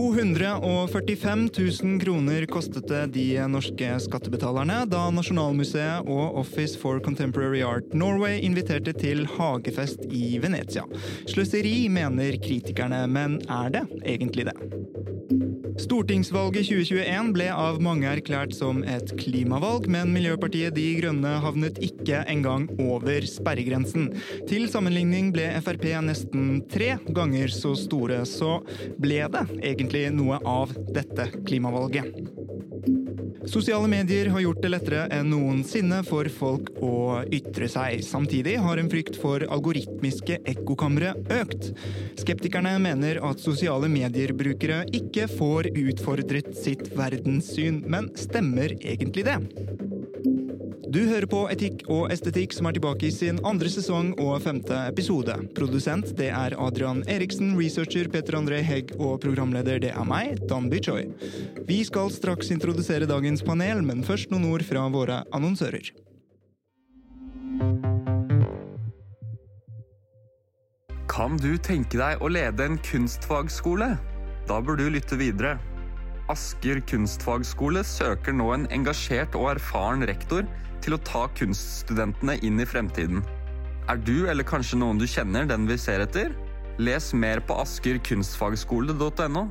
«245 000 kroner kostet det de norske skattebetalerne da Nasjonalmuseet og Office for Contemporary Art Norway inviterte til hagefest i Venezia. Sløseri, mener kritikerne, men er det egentlig det? Stortingsvalget 2021 ble av mange erklært som et klimavalg, men Miljøpartiet De Grønne havnet ikke engang over sperregrensen. Til sammenligning ble Frp nesten tre ganger så store, så ble det egentlig noe av dette klimavalget. Sosiale medier har gjort det lettere enn noensinne for folk å ytre seg. Samtidig har en frykt for algoritmiske ekkokamre økt. Skeptikerne mener at sosiale mediebrukere ikke får utfordret sitt verdenssyn, men stemmer egentlig det? Du hører på Etikk og estetikk, som er tilbake i sin andre sesong og femte episode. Produsent det er Adrian Eriksen, researcher Peter André Hegg og programleder det er meg, Danby Choi. Vi skal straks introdusere dagens panel, men først noen ord fra våre annonsører. Kan du tenke deg å lede en kunstfagskole? Da bør du lytte videre. Asker kunstfagskole søker nå en engasjert og erfaren rektor til å ta kunststudentene inn i fremtiden. Er du eller kanskje noen du kjenner den vi ser etter? Les mer på askerkunstfagskole.no.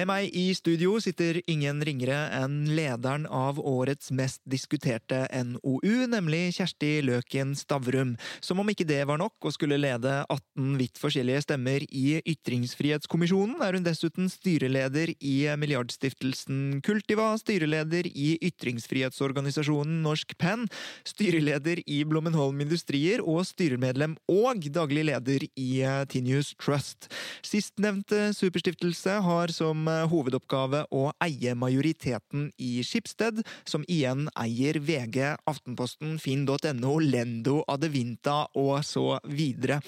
Med meg i studio sitter ingen ringere enn lederen av årets mest diskuterte NOU, nemlig Kjersti Løken Stavrum. Som om ikke det var nok og skulle lede 18 vidt forskjellige stemmer i Ytringsfrihetskommisjonen, er hun dessuten styreleder i Milliardstiftelsen Kultiva, styreleder i ytringsfrihetsorganisasjonen Norsk Penn, styreleder i Blommenholm Industrier og styremedlem og daglig leder i Tinius Trust. Sistnevnte superstiftelse har som hovedoppgave å eie majoriteten i Skipsted, som igjen eier VG, Aftenposten, finn.no, Lendo, Adevinta og så videre.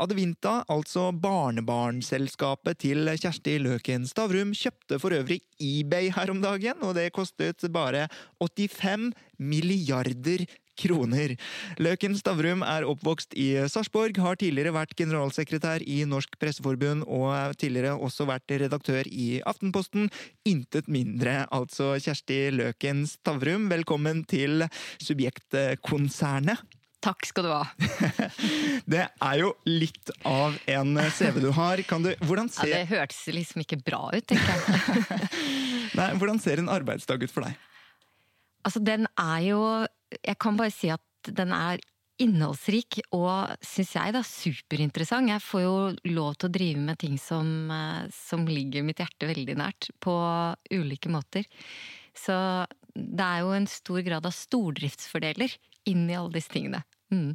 Adevinta, altså barnebarnselskapet til Kjersti Løken Stavrum, kjøpte for øvrig eBay her om dagen, og det kostet bare 85 milliarder kroner. Løken Stavrum er oppvokst i Sarpsborg, har tidligere vært generalsekretær i Norsk Presseforbund og tidligere også vært redaktør i Aftenposten. Intet mindre, altså Kjersti Løken Stavrum. Velkommen til Subjektkonsernet. Takk skal du ha. det er jo litt av en CV du har. Kan du, hvordan ser... Ja, det hørtes liksom ikke bra ut, tenker jeg. Nei, hvordan ser en arbeidsdag ut for deg? Altså, den er jo Jeg kan bare si at den er innholdsrik og, syns jeg, da superinteressant. Jeg får jo lov til å drive med ting som, som ligger mitt hjerte veldig nært, på ulike måter. Så det er jo en stor grad av stordriftsfordeler inn i alle disse tingene. Mm.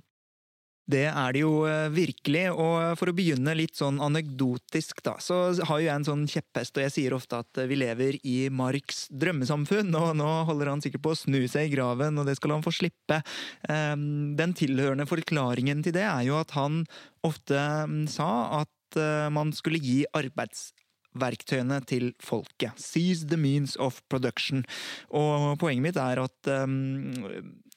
Det er det jo virkelig, og for å begynne litt sånn anekdotisk, da, så har jo jeg en sånn kjepphest, og jeg sier ofte at vi lever i Marks drømmesamfunn, og nå holder han sikkert på å snu seg i graven, og det skal han få slippe. Den tilhørende forklaringen til det er jo at han ofte sa at man skulle gi arbeids verktøyene til folket. Seize the means of production. Og poenget mitt er at um,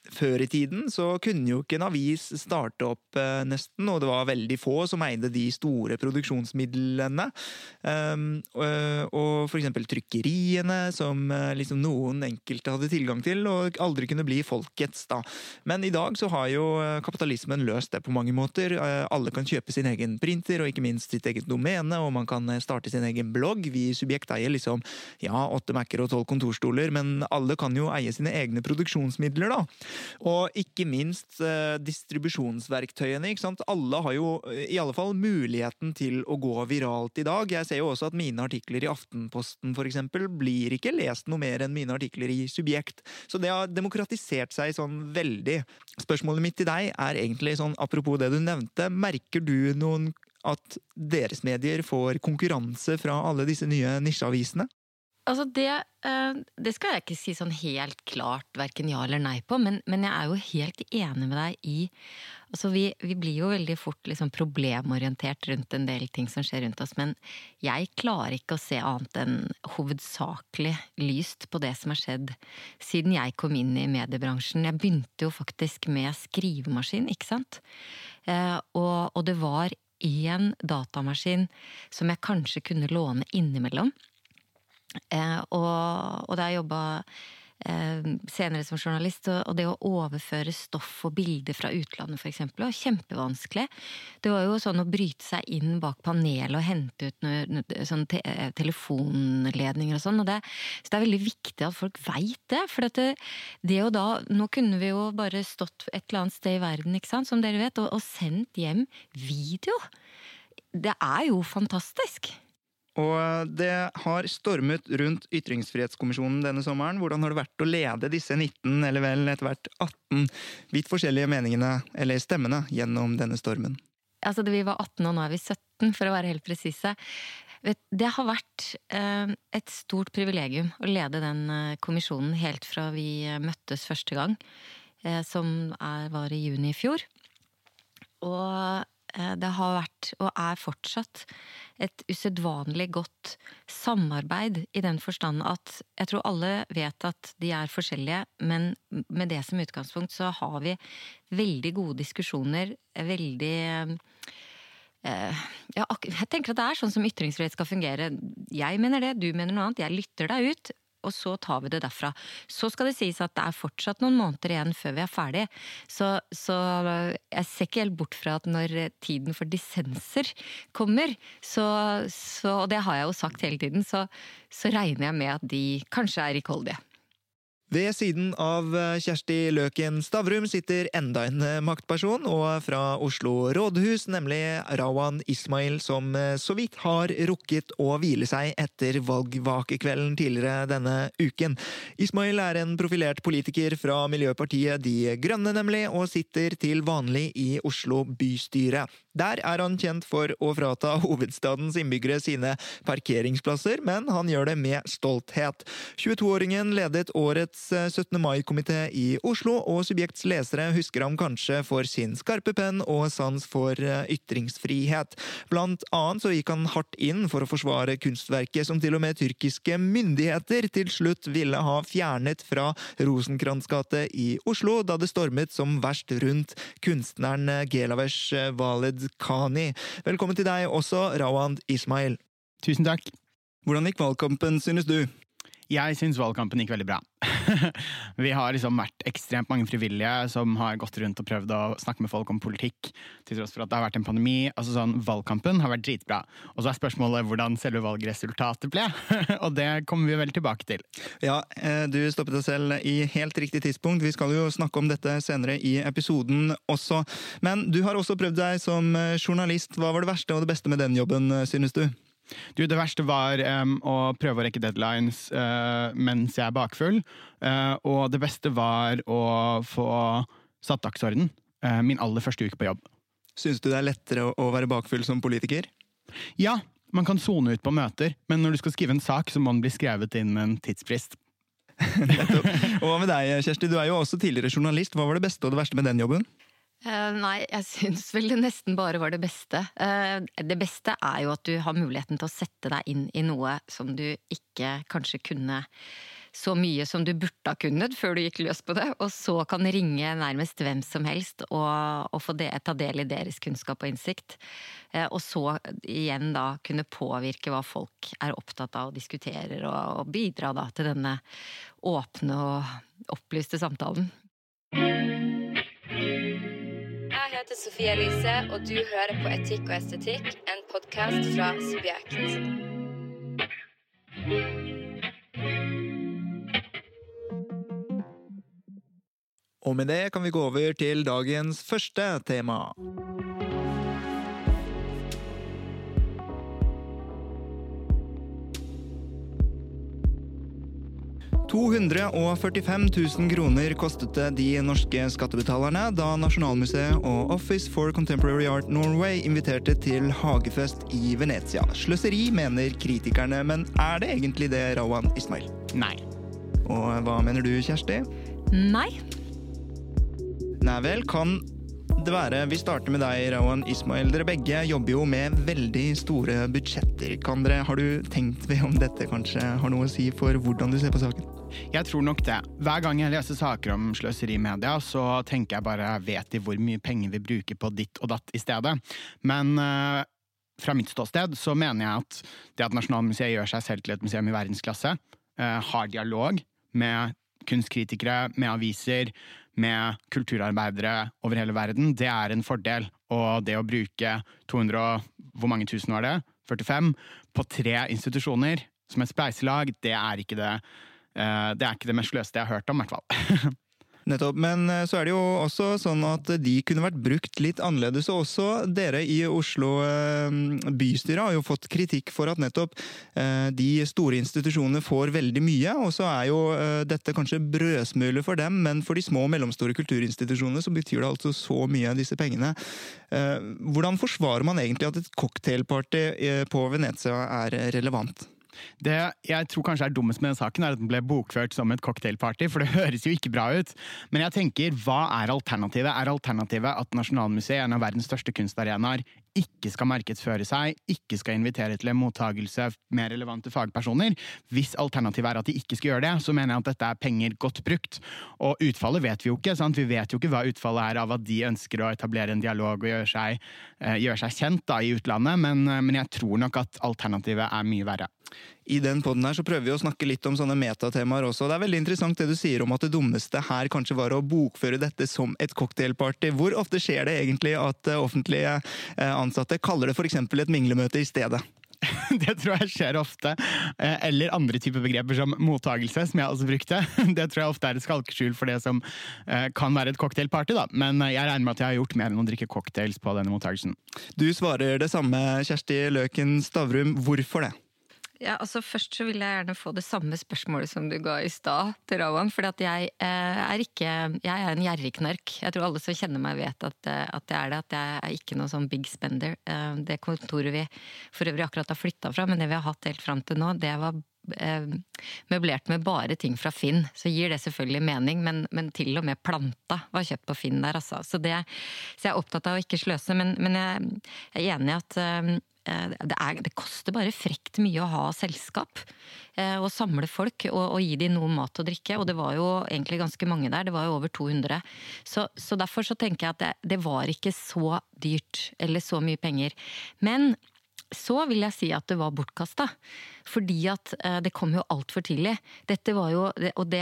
før i tiden så kunne jo ikke en avis starte opp eh, nesten, og det var veldig få som eide de store produksjonsmidlene. Um, og, og for eksempel trykkeriene, som liksom noen enkelte hadde tilgang til, og aldri kunne bli folkets, da. Men i dag så har jo kapitalismen løst det på mange måter. Alle kan kjøpe sin egen printer, og ikke minst sitt eget domene, og man kan starte sin egen blogg. Vi i Subjekt eier liksom ja, åtte Mac-er og tolv kontorstoler, men alle kan jo eie sine egne produksjonsmidler, da. Og ikke minst eh, distribusjonsverktøyene. ikke sant? Alle har jo eh, i alle fall muligheten til å gå viralt i dag. Jeg ser jo også at mine artikler i Aftenposten for eksempel, blir ikke lest noe mer enn mine artikler i Subjekt. Så det har demokratisert seg sånn veldig. Spørsmålet mitt til deg er egentlig sånn apropos det du nevnte. Merker du noen at deres medier får konkurranse fra alle disse nye nisjeavisene? Altså det, eh, det, skal jeg ikke si sånn helt klart verken ja eller nei på, men, men jeg er jo helt enig med deg i Altså vi, vi blir jo veldig fort liksom problemorientert rundt en del ting som skjer rundt oss, men jeg klarer ikke å se annet enn hovedsakelig lyst på det som har skjedd siden jeg kom inn i mediebransjen. Jeg begynte jo faktisk med skrivemaskin, ikke sant? Eh, og, og det var én datamaskin som jeg kanskje kunne låne innimellom. Eh, og, og da jeg jobba eh, senere som journalist, og det å overføre stoff og bilder fra utlandet f.eks. var kjempevanskelig. Det var jo sånn å bryte seg inn bak panelet og hente ut noe, sånn te telefonledninger og sånn. Og det, så det er veldig viktig at folk veit det. For det, det og da Nå kunne vi jo bare stått et eller annet sted i verden, ikke sant, som dere vet, og, og sendt hjem video. Det er jo fantastisk. Og det har stormet rundt Ytringsfrihetskommisjonen denne sommeren. Hvordan har det vært å lede disse 19, eller vel etter hvert 18, vidt forskjellige meningene, eller stemmene, gjennom denne stormen? Altså, Vi var 18, og nå er vi 17, for å være helt presise. Det har vært eh, et stort privilegium å lede den eh, kommisjonen helt fra vi møttes første gang, eh, som var i juni i fjor. Og Eh, det har vært, og er fortsatt, et usedvanlig godt samarbeid i den forstand at jeg tror alle vet at de er forskjellige, men med det som utgangspunkt så har vi veldig gode diskusjoner, veldig eh, jeg tenker at det er sånn som ytringsfrihet skal fungere. Jeg mener det, du mener noe annet. Jeg lytter deg ut og så tar vi det derfra. Så skal det sies at det er fortsatt noen måneder igjen før vi er ferdig, så, så jeg ser ikke helt bort fra at når tiden for dissenser kommer, så, så og det har jeg jo sagt hele tiden, så, så regner jeg med at de kanskje er rikholdige. Ved siden av eh, Kjersti Løken Stavrum sitter enda en eh, maktperson, og fra Oslo rådhus, nemlig Rawan Ismail, som eh, så vidt har rukket å hvile seg etter valgvakekvelden tidligere denne uken. Ismail er en profilert politiker fra Miljøpartiet De Grønne, nemlig, og sitter til vanlig i Oslo bystyre. Der er han kjent for å frata hovedstadens innbyggere sine parkeringsplasser, men han gjør det med stolthet. 22-åringen ledet årets 17. Eh, mai-komité i Oslo, og Subjekts lesere husker ham kanskje for sin skarpe penn og sans for eh, ytringsfrihet. Blant annet så gikk han hardt inn for å forsvare kunstverket som til og med tyrkiske myndigheter til slutt ville ha fjernet fra Rosenkrantz gate i Oslo, da det stormet som verst rundt kunstneren Gelavesh Khani. Velkommen til deg også, Rawand Ismail. Tusen takk. Hvordan gikk valgkampen, synes du? Jeg syns valgkampen gikk veldig bra. vi har liksom vært ekstremt mange frivillige som har gått rundt og prøvd å snakke med folk om politikk, til tross for at det har vært en pandemi. Altså sånn, Valgkampen har vært dritbra. Og så er spørsmålet hvordan selve valgresultatet ble. og det kommer vi vel tilbake til. Ja, eh, du stoppet deg selv i helt riktig tidspunkt. Vi skal jo snakke om dette senere i episoden også. Men du har også prøvd deg som eh, journalist. Hva var det verste og det beste med den jobben, eh, synes du? Du, det verste var um, å prøve å rekke deadlines uh, mens jeg er bakfull. Uh, og det beste var å få satt dagsorden. Uh, min aller første uke på jobb. Syns du det er lettere å være bakfull som politiker? Ja, man kan sone ut på møter, men når du skal skrive en sak, så må den bli skrevet inn med en tidsfrist. og hva med deg, Kjersti? Du er jo også tidligere journalist. Hva var det beste og det verste med den jobben? Uh, nei, jeg syns vel det nesten bare var det beste. Uh, det beste er jo at du har muligheten til å sette deg inn i noe som du ikke kanskje kunne så mye som du burde ha kunnet før du gikk løs på det, og så kan ringe nærmest hvem som helst og, og få det, ta del i deres kunnskap og innsikt. Uh, og så igjen da kunne påvirke hva folk er opptatt av og diskuterer, og, og bidra da til denne åpne og opplyste samtalen heter Sofie Elise, og du hører på Etikk og estetikk, en podkast fra Subjekt. Og med det kan vi gå over til dagens første tema. 245 000 kroner kostet det de norske skattebetalerne da Nasjonalmuseet og Office for Contemporary Art Norway inviterte til hagefest i Venezia. Sløseri, mener kritikerne, men er det egentlig det, Rawan Ismail? Nei. Og hva mener du, Kjersti? Nei. Nei vel, kan det være Vi starter med deg, Rawan Ismail. Dere begge jobber jo med veldig store budsjetter. Kan dere, Har du tenkt ved om dette kanskje har noe å si for hvordan du ser på saken? Jeg tror nok det. Hver gang jeg leser saker om sløseri i media, så tenker jeg bare vet de hvor mye penger vi bruker på ditt og datt i stedet. Men uh, fra mitt ståsted så mener jeg at det at Nasjonalmuseet gjør seg selv til et museum i verdensklasse, uh, har dialog med kunstkritikere, med aviser, med kulturarbeidere over hele verden, det er en fordel. Og det å bruke 200 og Hvor mange tusen var det? 45? På tre institusjoner som et spleiselag, det er ikke det det er ikke det mest sløste jeg har hørt om, i hvert fall. Nettopp. Men eh, så er det jo også sånn at de kunne vært brukt litt annerledes. Og også dere i Oslo eh, bystyre har jo fått kritikk for at nettopp de store institusjonene får veldig mye. Og så er jo dette kanskje brødsmuler for dem, men for de små og mellomstore kulturinstitusjonene så betyr det altså så mye av disse pengene. Hvordan forsvarer man egentlig at et cocktailparty på Venezia er relevant? Det jeg tror kanskje er dummest med den saken, er at den ble bokført som et cocktailparty, for det høres jo ikke bra ut. Men jeg tenker, hva er alternativet? Er alternativet at Nasjonalmuseet, en av verdens største kunstarenaer, ikke skal markedsføre seg, ikke skal invitere til en mottagelse med relevante fagpersoner. Hvis alternativet er at de ikke skal gjøre det, så mener jeg at dette er penger godt brukt. Og utfallet vet vi jo ikke. sant? Vi vet jo ikke hva utfallet er av at de ønsker å etablere en dialog og gjøre seg, uh, gjøre seg kjent da, i utlandet, men, uh, men jeg tror nok at alternativet er mye verre. I den podden her så prøver vi å snakke litt om sånne metatemaer også. Det er veldig interessant det du sier om at det dummeste her kanskje var å bokføre dette som et cocktailparty. Hvor ofte skjer det egentlig at eh, offentlige eh, ansatte kaller det f.eks. et minglemøte i stedet? Det tror jeg skjer ofte. Eh, eller andre typer begreper som mottagelse, som jeg også brukte. Det tror jeg ofte er et skalkeskjul for det som kan være et cocktailparty, da. Men jeg regner med at jeg har gjort mer enn å drikke cocktails på denne mottagelsen. Du svarer det samme, Kjersti Løken Stavrum. Hvorfor det? Ja, altså Først så vil jeg gjerne få det samme spørsmålet som du ga i stad til Rawan. For jeg eh, er Jeg er en gjerrigknark. Jeg tror alle som kjenner meg, vet at, eh, at, jeg er det. At jeg er ikke noe sånn big spender. Eh, det kontoret vi for øvrig akkurat har flytta fra, men det vi har hatt helt fram til nå, det var møblert med bare ting fra Finn. Så gir det selvfølgelig mening, men, men til og med planta var kjøpt på Finn der, altså. Så, det, så jeg er opptatt av å ikke sløse, men, men jeg, er enig i at Eh, det, er, det, koster bare frekt mye å ha selskap. Eh, og samle folk og, og, gi dem noe mat og drikke. Og det var jo egentlig ganske mange der, det var jo over 200. Så, så derfor så tenker jeg at det, det var ikke så dyrt, eller så mye penger. Men så vil jeg si at det var bortkasta. Fordi at eh, det kom jo altfor tidlig. Dette var jo, det,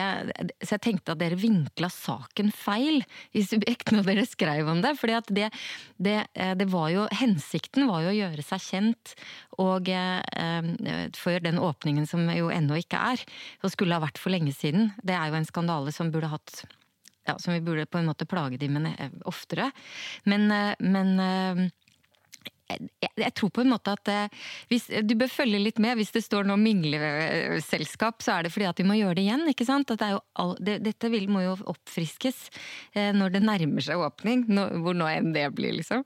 Så jeg tenkte at dere vinkla saken feil i Subjekt når dere skrev om det. fordi at det, det, eh, det var jo, Hensikten var jo å gjøre seg kjent, og eh, for den åpningen som jo ennå ikke er, og skulle ha vært for lenge siden. Det er jo en skandale som burde hatt ja, som vi burde på en måte plage de med oftere. Men, men jeg, jeg, tror på en måte at eh, hvis, Du bør følge litt med. Hvis det står noe mingleselskap, så er det fordi at vi må gjøre det igjen. ikke sant? Det all, det, dette vil, må jo oppfriskes eh, når det nærmer seg åpning. Når, hvor nå enn det blir, liksom.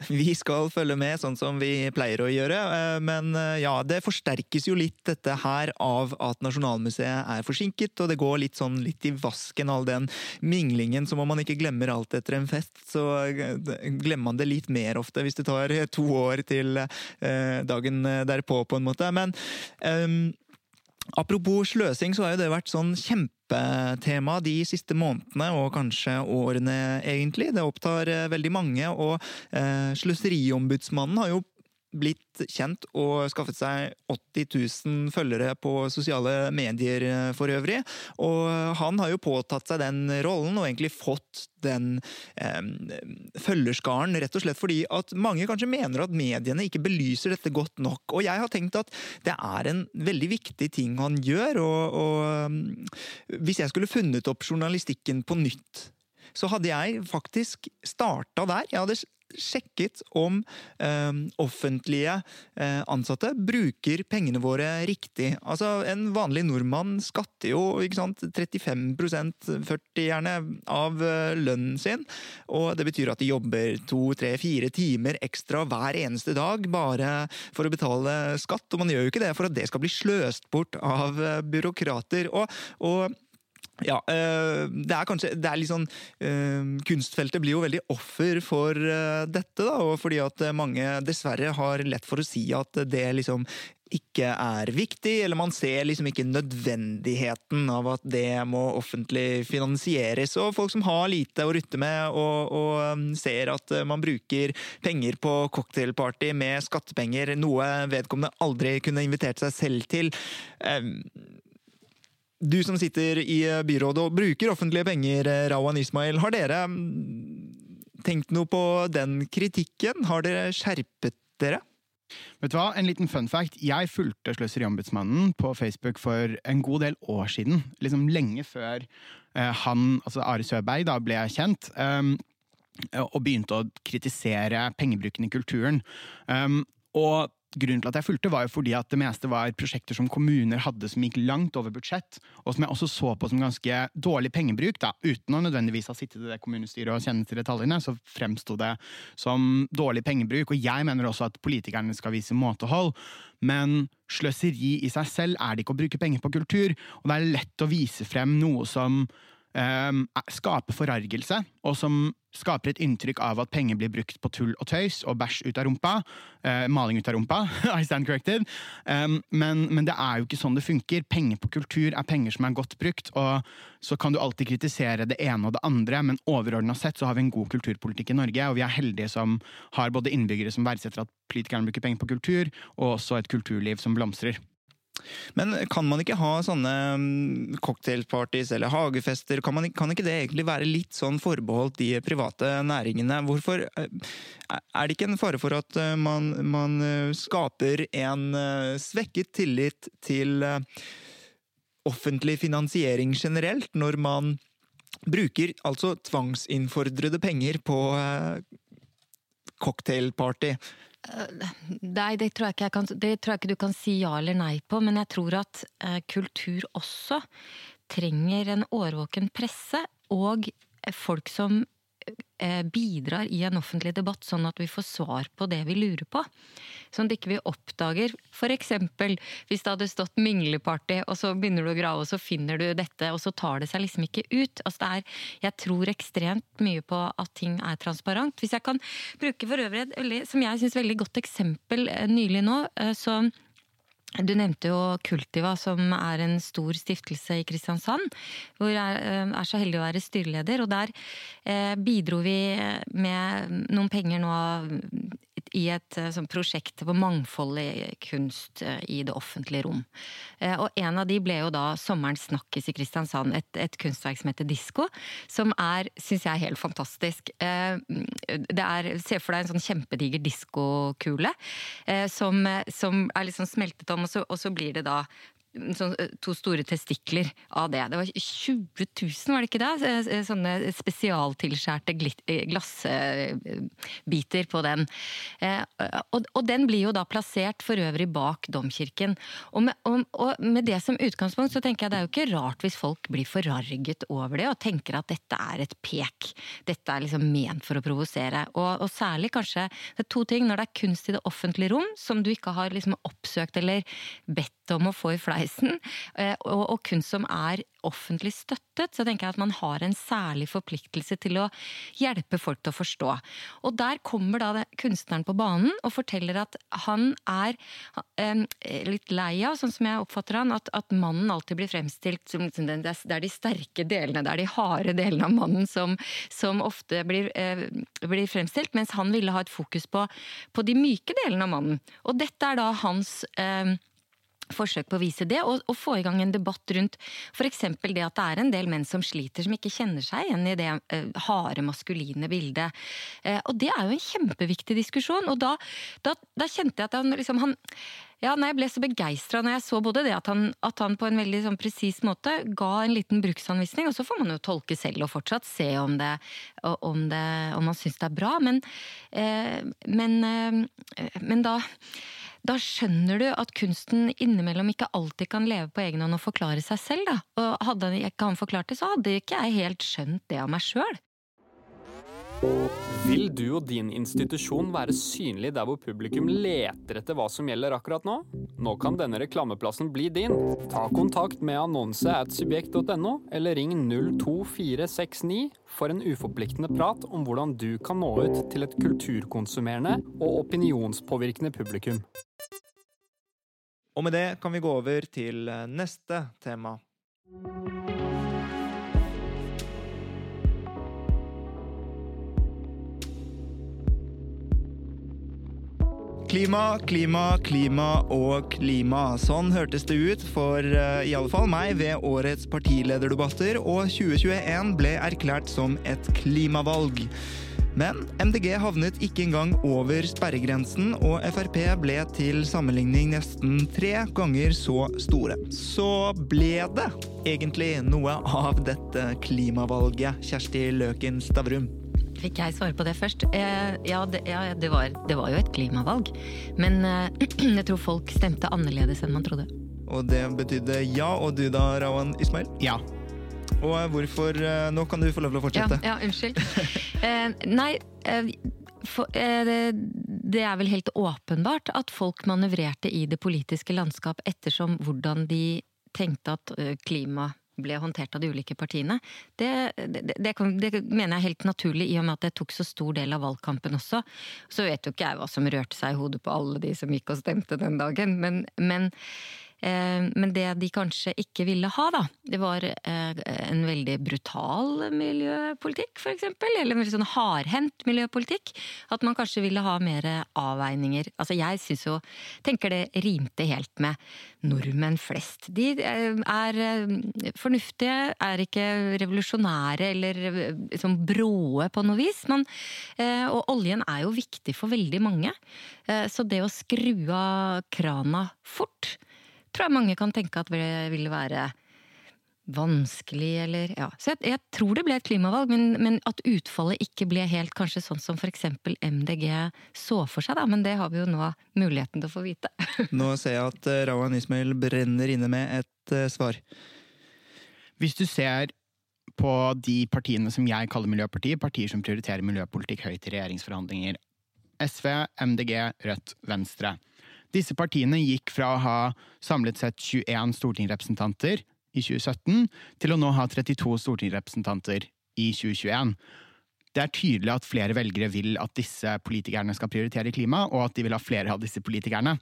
Vi skal følge med, sånn som vi pleier å gjøre. Eh, men eh, ja, det forsterkes jo litt dette her av at Nasjonalmuseet er forsinket, og det går litt sånn litt i vasken, all den minglingen. Som om man ikke glemmer alt etter en fest, så eh, glemmer man det litt mer ofte hvis det tar to år til dagen derpå, på en måte. Men um, apropos sløsing, så har jo det vært sånn kjempetema de siste månedene, og kanskje årene, egentlig. Det opptar eh, veldig mange, og eh, Sløseriombudsmannen har jo blitt kjent og skaffet seg 80 000 følgere på sosiale medier eh, for øvrig. Og han har jo påtatt seg den rollen og egentlig fått den eh, følgerskaren, rett og slett fordi at mange kanskje mener at mediene ikke belyser dette godt nok. Og jeg har tenkt at det er en veldig viktig ting han gjør, og, og eh, hvis jeg skulle funnet opp journalistikken på nytt så hadde jeg faktisk starta der. Jeg hadde sjekket om eh, offentlige eh, ansatte bruker pengene våre riktig. Altså, En vanlig nordmann skatter jo ikke sant, 35 40 gjerne, av eh, lønnen sin. Og det betyr at de jobber to, tre, fire timer ekstra hver eneste dag bare for å betale skatt. Og man gjør jo ikke det for at det skal bli sløst bort av eh, byråkrater. og, og ja, eh, det er kanskje det er litt sånn, eh, Kunstfeltet blir jo veldig offer for eh, dette, da, og fordi at mange dessverre har lett for å si at det liksom ikke er viktig, eller man ser liksom ikke nødvendigheten av at det må offentlig finansieres. Og folk som har lite å rutte med, og, og ser at man bruker penger på cocktailparty med skattepenger, noe vedkommende aldri kunne invitert seg selv til du som sitter i eh, byrådet og bruker offentlige penger, eh, Rawan Ismail, har dere mm, tenkt noe på den kritikken? Har dere skjerpet dere? Vet du hva, En liten fun fact. Jeg fulgte Sløseriombudsmannen på Facebook for en god del år siden. Liksom lenge før uh, han, altså Are Søberg, da ble kjent. Um, og begynte å kritisere pengebruken i kulturen. Um, og Grunnen til at jeg fulgte, var jo fordi at det meste var prosjekter som kommuner hadde som gikk langt over budsjett, og som jeg også så på som ganske dårlig pengebruk. da, Uten å nødvendigvis ha sittet i det kommunestyret og kjenne til detaljene, så fremsto det som dårlig pengebruk. Og jeg mener også at politikerne skal vise måtehold, men sløseri i seg selv er det ikke å bruke penger på kultur, og det er lett å vise frem noe som um, skaper forargelse, og som skaper et inntrykk av at penger blir brukt på tull og tøys og bæsj ut av rumpa. Uh, maling ut av rumpa. I stand corrected. Um, men, men, det er jo ikke sånn det funker. Penger på kultur er penger som er godt brukt. og Så kan du alltid kritisere det ene og det andre, men overordna sett så har vi en god kulturpolitikk i Norge, og vi er heldige som har både innbyggere som verdsetter at politikerne bruker penger på kultur, og også et kulturliv som blomstrer. Men kan man ikke ha sånne cocktailpartys eller hagefester? Kan, man, kan, ikke det egentlig være litt sånn forbeholdt de private næringene? Hvorfor eh, Er det ikke en fare for at eh, man, man eh, skaper en svekket tillit til offentlig finansiering generelt, når man bruker altså tvangsinnfordrede penger på cocktailparty? Nei, det tror, kan, det tror, jeg ikke du kan si ja eller nei på, men jeg tror at eh, kultur også trenger en årvåken presse og folk som bidrar i en offentlig debatt, sånn at vi får svar på det vi lurer på. Sånn at ikke vi oppdager f.eks. hvis det hadde stått mingleparty, og så begynner du å grave, og så finner du dette, og så tar det seg liksom ikke ut. Altså det er, jeg tror ekstremt mye på at ting er transparent. Hvis jeg kan bruke for øvrig et som jeg syns veldig godt eksempel eh, nylig nå, eh, så du nevnte jo Kultiva, som er en stor stiftelse i Kristiansand. Hvor jeg eh, er så heldig å være styreleder. Og der eh, bidro vi med noen penger nå i et eh, sånn, prosjekt på mangfoldig kunst eh, i det offentlige rom. Eh, og en av de ble jo da Sommerens snakkis i Kristiansand, et, et kunstverk som heter Disko. Som er, syns jeg, helt fantastisk. Det er, Se for deg en sånn kjempediger diskokule som, som er liksom smeltet om, og så, og så blir det da sånn, eh, to store testikler av det. Det var 20 000, var det ikke det? Eh, eh, sånne spesialtilskjærte glassbiter på den. Og, den blir jo da plassert for øvrig bak domkirken. Og med, og, og med, det som utgangspunkt så tenker jeg det er jo ikke rart hvis folk blir forarget over det og tenker at dette er et pek. Dette er liksom ment for å provosere. Og, og særlig kanskje det er to ting. Når det er kunst i det offentlige rom som du ikke har liksom oppsøkt eller bedt om å få i fleip sveisen, eh, og, og kunst som er offentlig støttet, så tenker jeg at man har en særlig forpliktelse til å hjelpe folk til å forstå. Og der kommer da kunstneren på banen og forteller at han er eh, litt lei av, sånn som jeg oppfatter han, at, at mannen alltid blir fremstilt som det er de sterke delene, det er de harde delene av mannen som, som ofte blir, eh, blir, fremstilt, mens han ville ha et fokus på, på, de myke delene av mannen. Og dette er da hans eh, forsøk på å vise det, og, og, få i gang en debatt rundt f.eks. det at det er en del menn som sliter, som ikke kjenner seg igjen i det uh, harde, maskuline bildet. Uh, og det er jo en kjempeviktig diskusjon, og da, da, da kjente jeg at han liksom han, ja, nei, Jeg ble så begeistra når jeg så både det at han, at han på en veldig sånn presis måte ga en liten bruksanvisning, og så får man jo tolke selv og fortsatt se om, det, om, det, om man syns det er bra, men, eh, men, eh, men da da skjønner du at kunsten innimellom ikke alltid kan leve på egen hånd og forklare seg selv. Da. Og hadde ikke han forklart det, så hadde ikke jeg helt skjønt det av meg sjøl. Vil du og din institusjon være synlig der hvor publikum leter etter hva som gjelder akkurat nå? Nå kan denne reklameplassen bli din. Ta kontakt med annonse at subjekt.no, eller ring 02469 for en uforpliktende prat om hvordan du kan nå ut til et kulturkonsumerende og opinionspåvirkende publikum. Og med det kan vi gå over til eh, neste tema. Klima, klima, klima og klima. Sånn hørtes det ut for uh, i alle fall meg ved årets partilederdebatter, og 2021 ble erklært som et klimavalg. Men MDG havnet ikke engang over sperregrensen, og Frp ble til sammenligning nesten tre ganger så store. Så ble det egentlig noe av dette klimavalget, Kjersti Løken Stavrum? Fikk jeg svare på det først? Eh, ja, det, ja det, var, det, var, jo et klimavalg. Men eh, jeg tror folk stemte annerledes enn man trodde. Og det betydde ja, og du da, Rawan Ismail? Ja. Og hvorfor eh, Nå kan du få lov til å fortsette. Ja, ja unnskyld. eh, nei, eh, for, eh, det er vel helt åpenbart at folk manøvrerte i det politiske landskap ettersom hvordan de tenkte at eh, klima ble håndtert av de ulike partiene. Det, det, det, det, mener jeg er helt naturlig, i og med at det tok så stor del av valgkampen også. Så vet jo ikke jeg hva som rørte seg i hodet på alle de som gikk og stemte den dagen, men, men men det de kanskje ikke ville ha, da, det var eh, en veldig brutal miljøpolitikk, eksempel. Eller en veldig sånn hardhendt miljøpolitikk. At man kanskje ville ha mer avveininger. Altså jeg syns jo Tenker det rimte helt med nordmenn flest. De eh, er fornuftige, er ikke revolusjonære eller liksom bråe på noe vis. Men, og oljen er jo viktig for veldig mange. Så det å skru av krana fort tror jeg mange kan tenke at det ville være vanskelig, eller ja. Så jeg, jeg, tror det ble et klimavalg, men, men, at utfallet ikke ble helt kanskje sånn som f.eks. MDG så for seg, da. Men det har vi jo nå muligheten til å få vite. nå ser jeg at uh, Rawan Ismail brenner inne med et uh, svar. Hvis du ser på de partiene som jeg kaller miljøpartier, partier som prioriterer miljøpolitikk høyt i regjeringsforhandlinger. SV, MDG, Rødt, Venstre. Disse partiene gikk fra å ha samlet sett 21 stortingsrepresentanter i 2017 til å nå ha 32 stortingsrepresentanter i 2021. Det er tydelig at flere velgere vil at disse politikerne skal prioritere klima, og at de vil ha flere av disse politikerne.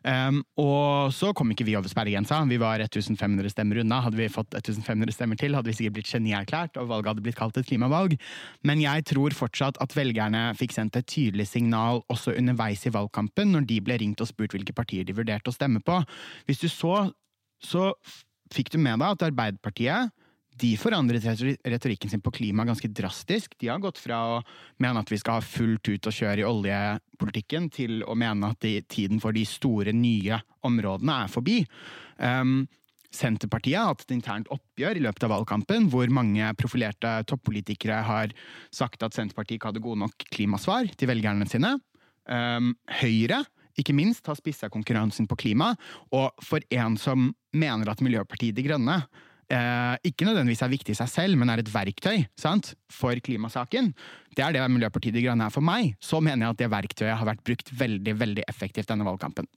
Um, og så kom ikke vi over sperregrensa. Vi var 1500 stemmer unna. Hadde vi fått 1500 stemmer til, hadde vi sikkert blitt genierklært, og valget hadde blitt kalt et klimavalg. Men jeg tror fortsatt at velgerne fikk sendt et tydelig signal også underveis i valgkampen, når de ble ringt og spurt hvilke partier de vurderte å stemme på. Hvis du så, så fikk du med deg at Arbeiderpartiet de forandret retorikken sin på klima ganske drastisk. De har gått fra å mene at vi skal ha fullt ut å kjøre i oljepolitikken, til å mene at de, tiden for de store, nye områdene er forbi. Um, Senterpartiet har hatt et internt oppgjør i løpet av valgkampen, hvor mange profilerte toppolitikere har sagt at Senterpartiet ikke hadde gode nok klimasvar til velgerne sine. Um, Høyre ikke minst har spissa konkurransen på klima, og for en som mener at Miljøpartiet De Grønne eh, ikke nødvendigvis er viktig i seg selv, men er et verktøy sant, for klimasaken, det er det Miljøpartiet De Grønne er for meg, så mener jeg at det verktøyet har vært brukt veldig veldig effektivt denne valgkampen.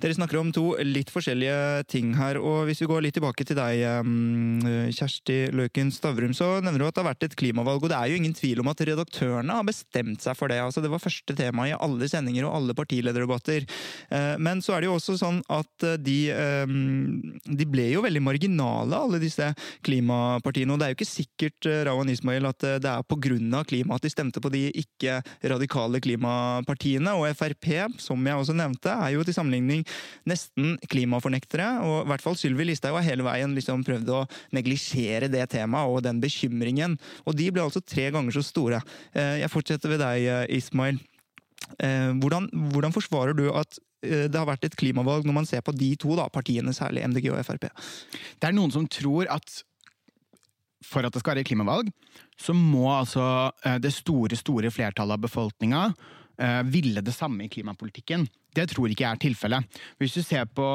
Dere snakker om to litt forskjellige ting her. og Hvis vi går litt tilbake til deg, mm, Kjersti Løken Stavrum, så nevner du at det har vært et klimavalg. og Det er jo ingen tvil om at redaktørene har bestemt seg for det. altså Det var første tema i alle sendinger og alle partilederdebatter. Eh, men så er det jo også sånn at eh, de, eh, de ble jo veldig marginale, alle disse klimapartiene. Og det er jo ikke sikkert Rawan Ismail, at det er pga. klima at de stemte på de ikke-radikale klimapartiene. Og Frp, som jeg også nevnte, er jo til sammenligning sammenligning nesten klimafornektere. Og i hvert fall Sylvi Listhaug har hele veien liksom prøvd å neglisjere det temaet og den bekymringen. Og de ble altså tre ganger så store. Eh, jeg fortsetter ved deg, eh, Ismail. Eh, hvordan, hvordan forsvarer du at det har vært et klimavalg når man ser på de to da, partiene, særlig MDG og Frp? Det er noen som tror at for at det skal være klimavalg, så må altså det store, store flertallet av befolkninga ville det samme i klimapolitikken. Det tror ikke jeg er tilfellet. Hvis du ser på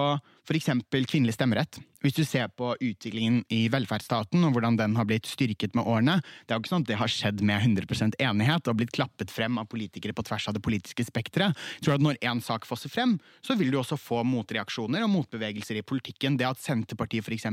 f.eks. kvinnelig stemmerett, hvis du ser på utviklingen i velferdsstaten og hvordan den har blitt styrket med årene, det er jo ikke sånn at det har skjedd med 100% enighet og blitt klappet frem av politikere på tvers av det politiske spekteret. Når én sak fosser frem, så vil du også få motreaksjoner og motbevegelser i politikken. Det at Senterpartiet f.eks.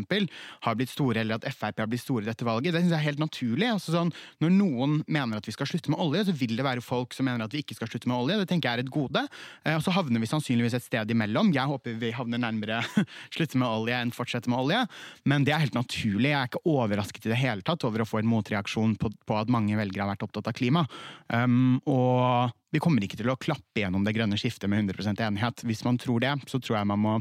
har blitt store, eller at Frp har blitt store i dette valget, det synes jeg er helt naturlig. Altså sånn, når noen mener at vi skal slutte med olje, så vil det være folk som mener at vi ikke skal slutte med olje. Det tenker jeg er et gode. Eh, og så havner vi sannsynligvis et sted imellom. Jeg håper vi havner nærmere slutte med olje enn fortsette med olje. Men det er helt naturlig. Jeg er ikke overrasket i det hele tatt over å få en motreaksjon på, på at mange velgere har vært opptatt av klima. Um, og vi kommer ikke til å klappe gjennom det grønne skiftet med 100% enighet. Hvis man tror det, så tror jeg man må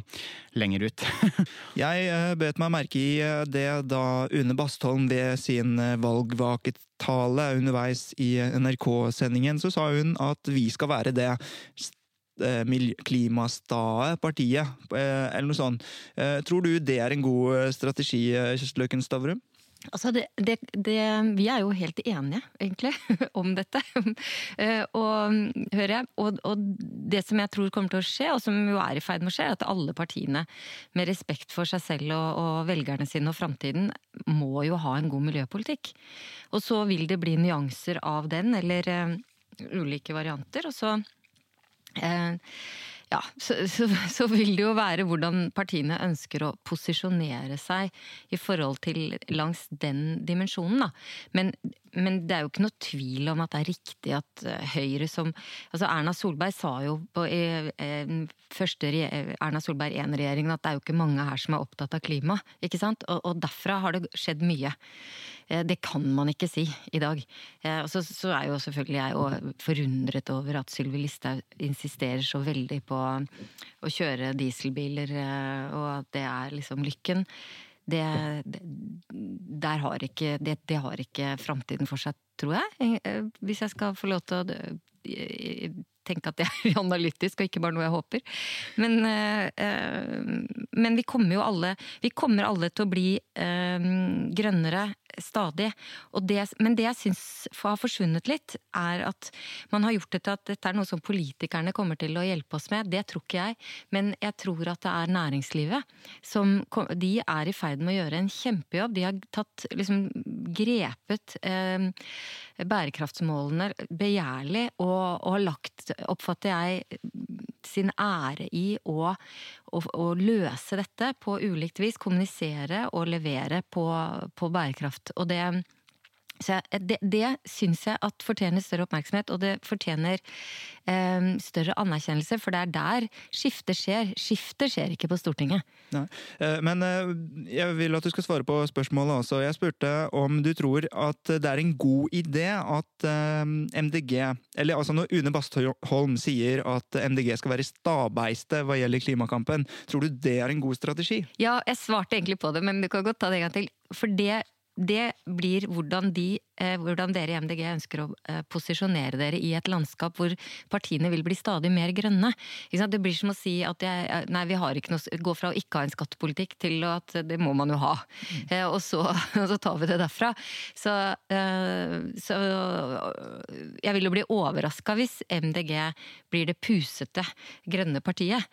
lenger ut. jeg uh, bet meg merke i eh, det da Une Bastholm ved sin uh, valgvaketale underveis i NRK-sendingen, så sa hun at vi skal være det Eh, klimastae partiet, eh, eller noe sånt. Eh, tror du det er en god strategi, Kjersti Løken Stavrum? Altså det, det, det, vi er jo helt enige, egentlig, om dette. og, hører jeg. Og, og, det som jeg tror kommer til å skje, og som jo er i ferd med å skje, er at alle partiene med respekt for seg selv og, og velgerne sine og framtiden må jo ha en god miljøpolitikk. Og så vil det bli nyanser av den, eller uh, ulike varianter. og så Eh, ja, så, så, så, vil det jo være hvordan partiene ønsker å posisjonere seg i forhold til langs den dimensjonen, da. Men, men, det er jo ikke noe tvil om at det er riktig at eh, Høyre som Altså Erna Solberg sa jo på i, eh, første Erna Solberg 1-regjeringen at det er jo ikke mange her som er opptatt av klima, ikke sant? Og, og derfra har det skjedd mye. Eh, det kan man ikke si i dag. Og så, så er jo selvfølgelig jeg forundret over at Sylvi Listhaug insisterer så veldig på å kjøre dieselbiler, og at det er liksom lykken. Det, det, har ikke, det, det har ikke framtiden for seg, tror jeg. Hvis jeg skal få lov til å tenke at det er analytisk, og ikke bare noe jeg håper. Men, men vi kommer jo alle Vi kommer alle til å bli grønnere stadig. Det, men det jeg syns har forsvunnet litt, er at man har gjort det til at dette er noe som politikerne kommer til å hjelpe oss med. Det tror ikke jeg, men jeg tror at det er næringslivet som De er i ferd med å gjøre en kjempejobb. De har tatt, liksom grepet eh, bærekraftsmålene begjærlig og, og har lagt, oppfatter jeg, sin ære i å, å, å, løse dette på ulikt vis. Kommunisere og levere på, på bærekraft. Og det så det, det syns jeg at fortjener større oppmerksomhet, og det fortjener eh, større anerkjennelse, for det er der skiftet skjer. Skiftet skjer ikke på Stortinget. Nei. Eh, men eh, jeg vil at du skal svare på spørsmålet også. Jeg spurte om du tror at det er en god idé at eh, MDG Eller altså når Une Bastholm sier at MDG skal være stabeiste hva gjelder klimakampen, tror du det er en god strategi? Ja, jeg svarte egentlig på det, men du kan godt ta det en gang til. For det det blir hvordan, de, eh, hvordan, dere i MDG ønsker å eh, posisjonere dere i et landskap hvor partiene vil bli stadig mer grønne. Det blir som å si at jeg, eh, nei, vi har ikke noe, gå fra å ikke ha en skattepolitikk til at det må man jo ha. Mm. Og, så, og, så, tar vi det derfra. Så, så jeg vil jo bli overraska hvis MDG blir det pusete grønne partiet.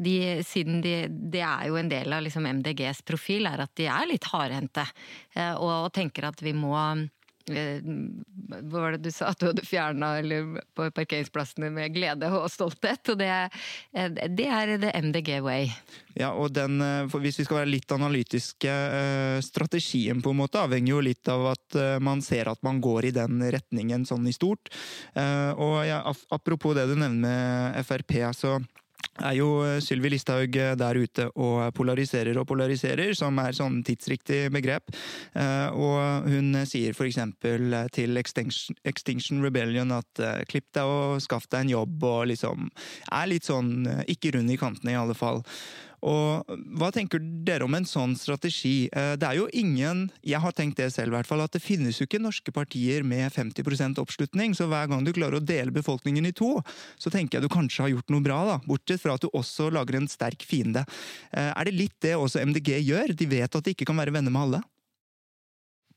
De, siden de, det er jo en del av liksom MDGs profil, er at de er litt hardhendte. Og og, tenker at vi må eh, Hva var det du sa? At du hadde fjerna på parkeringsplassene med glede og stolthet. Og det, eh, det er det MDG way. Ja, og den, eh, Hvis vi skal være litt analytiske, strategien på en måte avhenger jo litt av at man ser at man går i den retningen sånn i stort. Og ja, Apropos det du nevner med Frp. så er jo eh, Sylvi Listhaug eh, der ute og polariserer og polariserer, som er sånn tidsriktig begrep. Eh, og hun sier eksempel til Extinction Rebellion at klipp deg og skaff deg en jobb, og liksom er litt sånn ikke rund i kantene, i alle fall. Og Hva tenker dere om en sånn strategi? Eh, det er jo ingen Jeg har tenkt det selv, i hvert fall, at det finnes jo ikke norske partier med 50% oppslutning. Så hver gang du klarer å dele befolkningen i to, så tenker jeg du kanskje har gjort noe bra. da, Bortsett fra at du også lager en sterk fiende. Eh, er det litt det også MDG gjør? De vet at de ikke kan være venner med alle?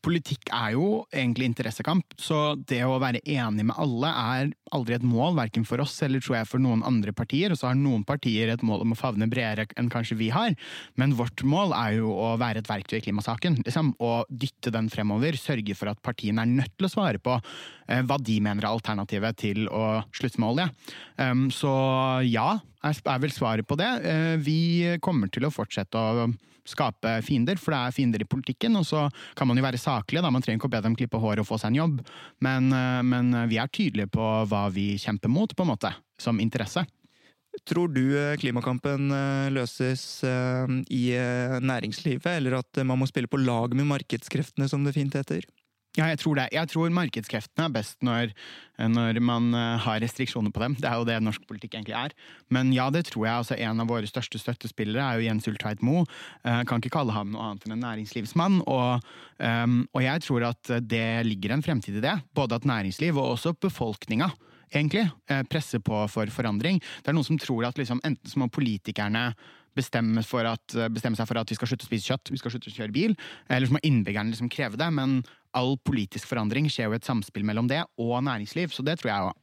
Politikk er jo egentlig interessekamp, så det å være enig med alle er aldri et mål, verken for oss eller tror jeg for noen andre partier. Og så har noen partier et mål om å favne bredere enn kanskje vi har, men vårt mål er jo å være et verktøy i klimasaken. Liksom, og dytte den fremover, sørge for at partiene er nødt til å svare på eh, hva de mener er alternativet til å slutte med olje. Um, så ja, er, vel svaret på det. Uh, vi kommer til å fortsette å skape fiender, for det er fiender i politikken. Og så kan man jo være saklige, da. Man trenger ikke å be dem klippe håret og få seg en jobb. Men, eh, men vi er tydelige på hva vi kjemper mot, på en måte. Som interesse. Tror du eh, klimakampen eh, løses i næringslivet, eller at man må spille på lag med markedskreftene, som det fint heter? Ja, jeg tror det. Jeg tror markedskreftene er best når, når, man eh, har restriksjoner på dem. Det er jo det norsk politikk egentlig er. Men ja, det tror jeg. altså En av våre største støttespillere er jo Jens Ultveit Moe. Eh, kan ikke kalle ham noe annet enn en næringslivsmann. Og, um, og jeg tror at det ligger en fremtid i det. Både at næringsliv og også befolkninga egentlig presser på for forandring. Det er noen som tror at liksom, enten så må politikerne bestemme, at, bestemme, seg for at vi skal slutte å spise kjøtt, vi skal slutte å kjøre bil. Eller så må innbyggerne liksom kreve det. Men all politisk forandring skjer jo i et samspill mellom det og næringsliv, så det tror jeg òg.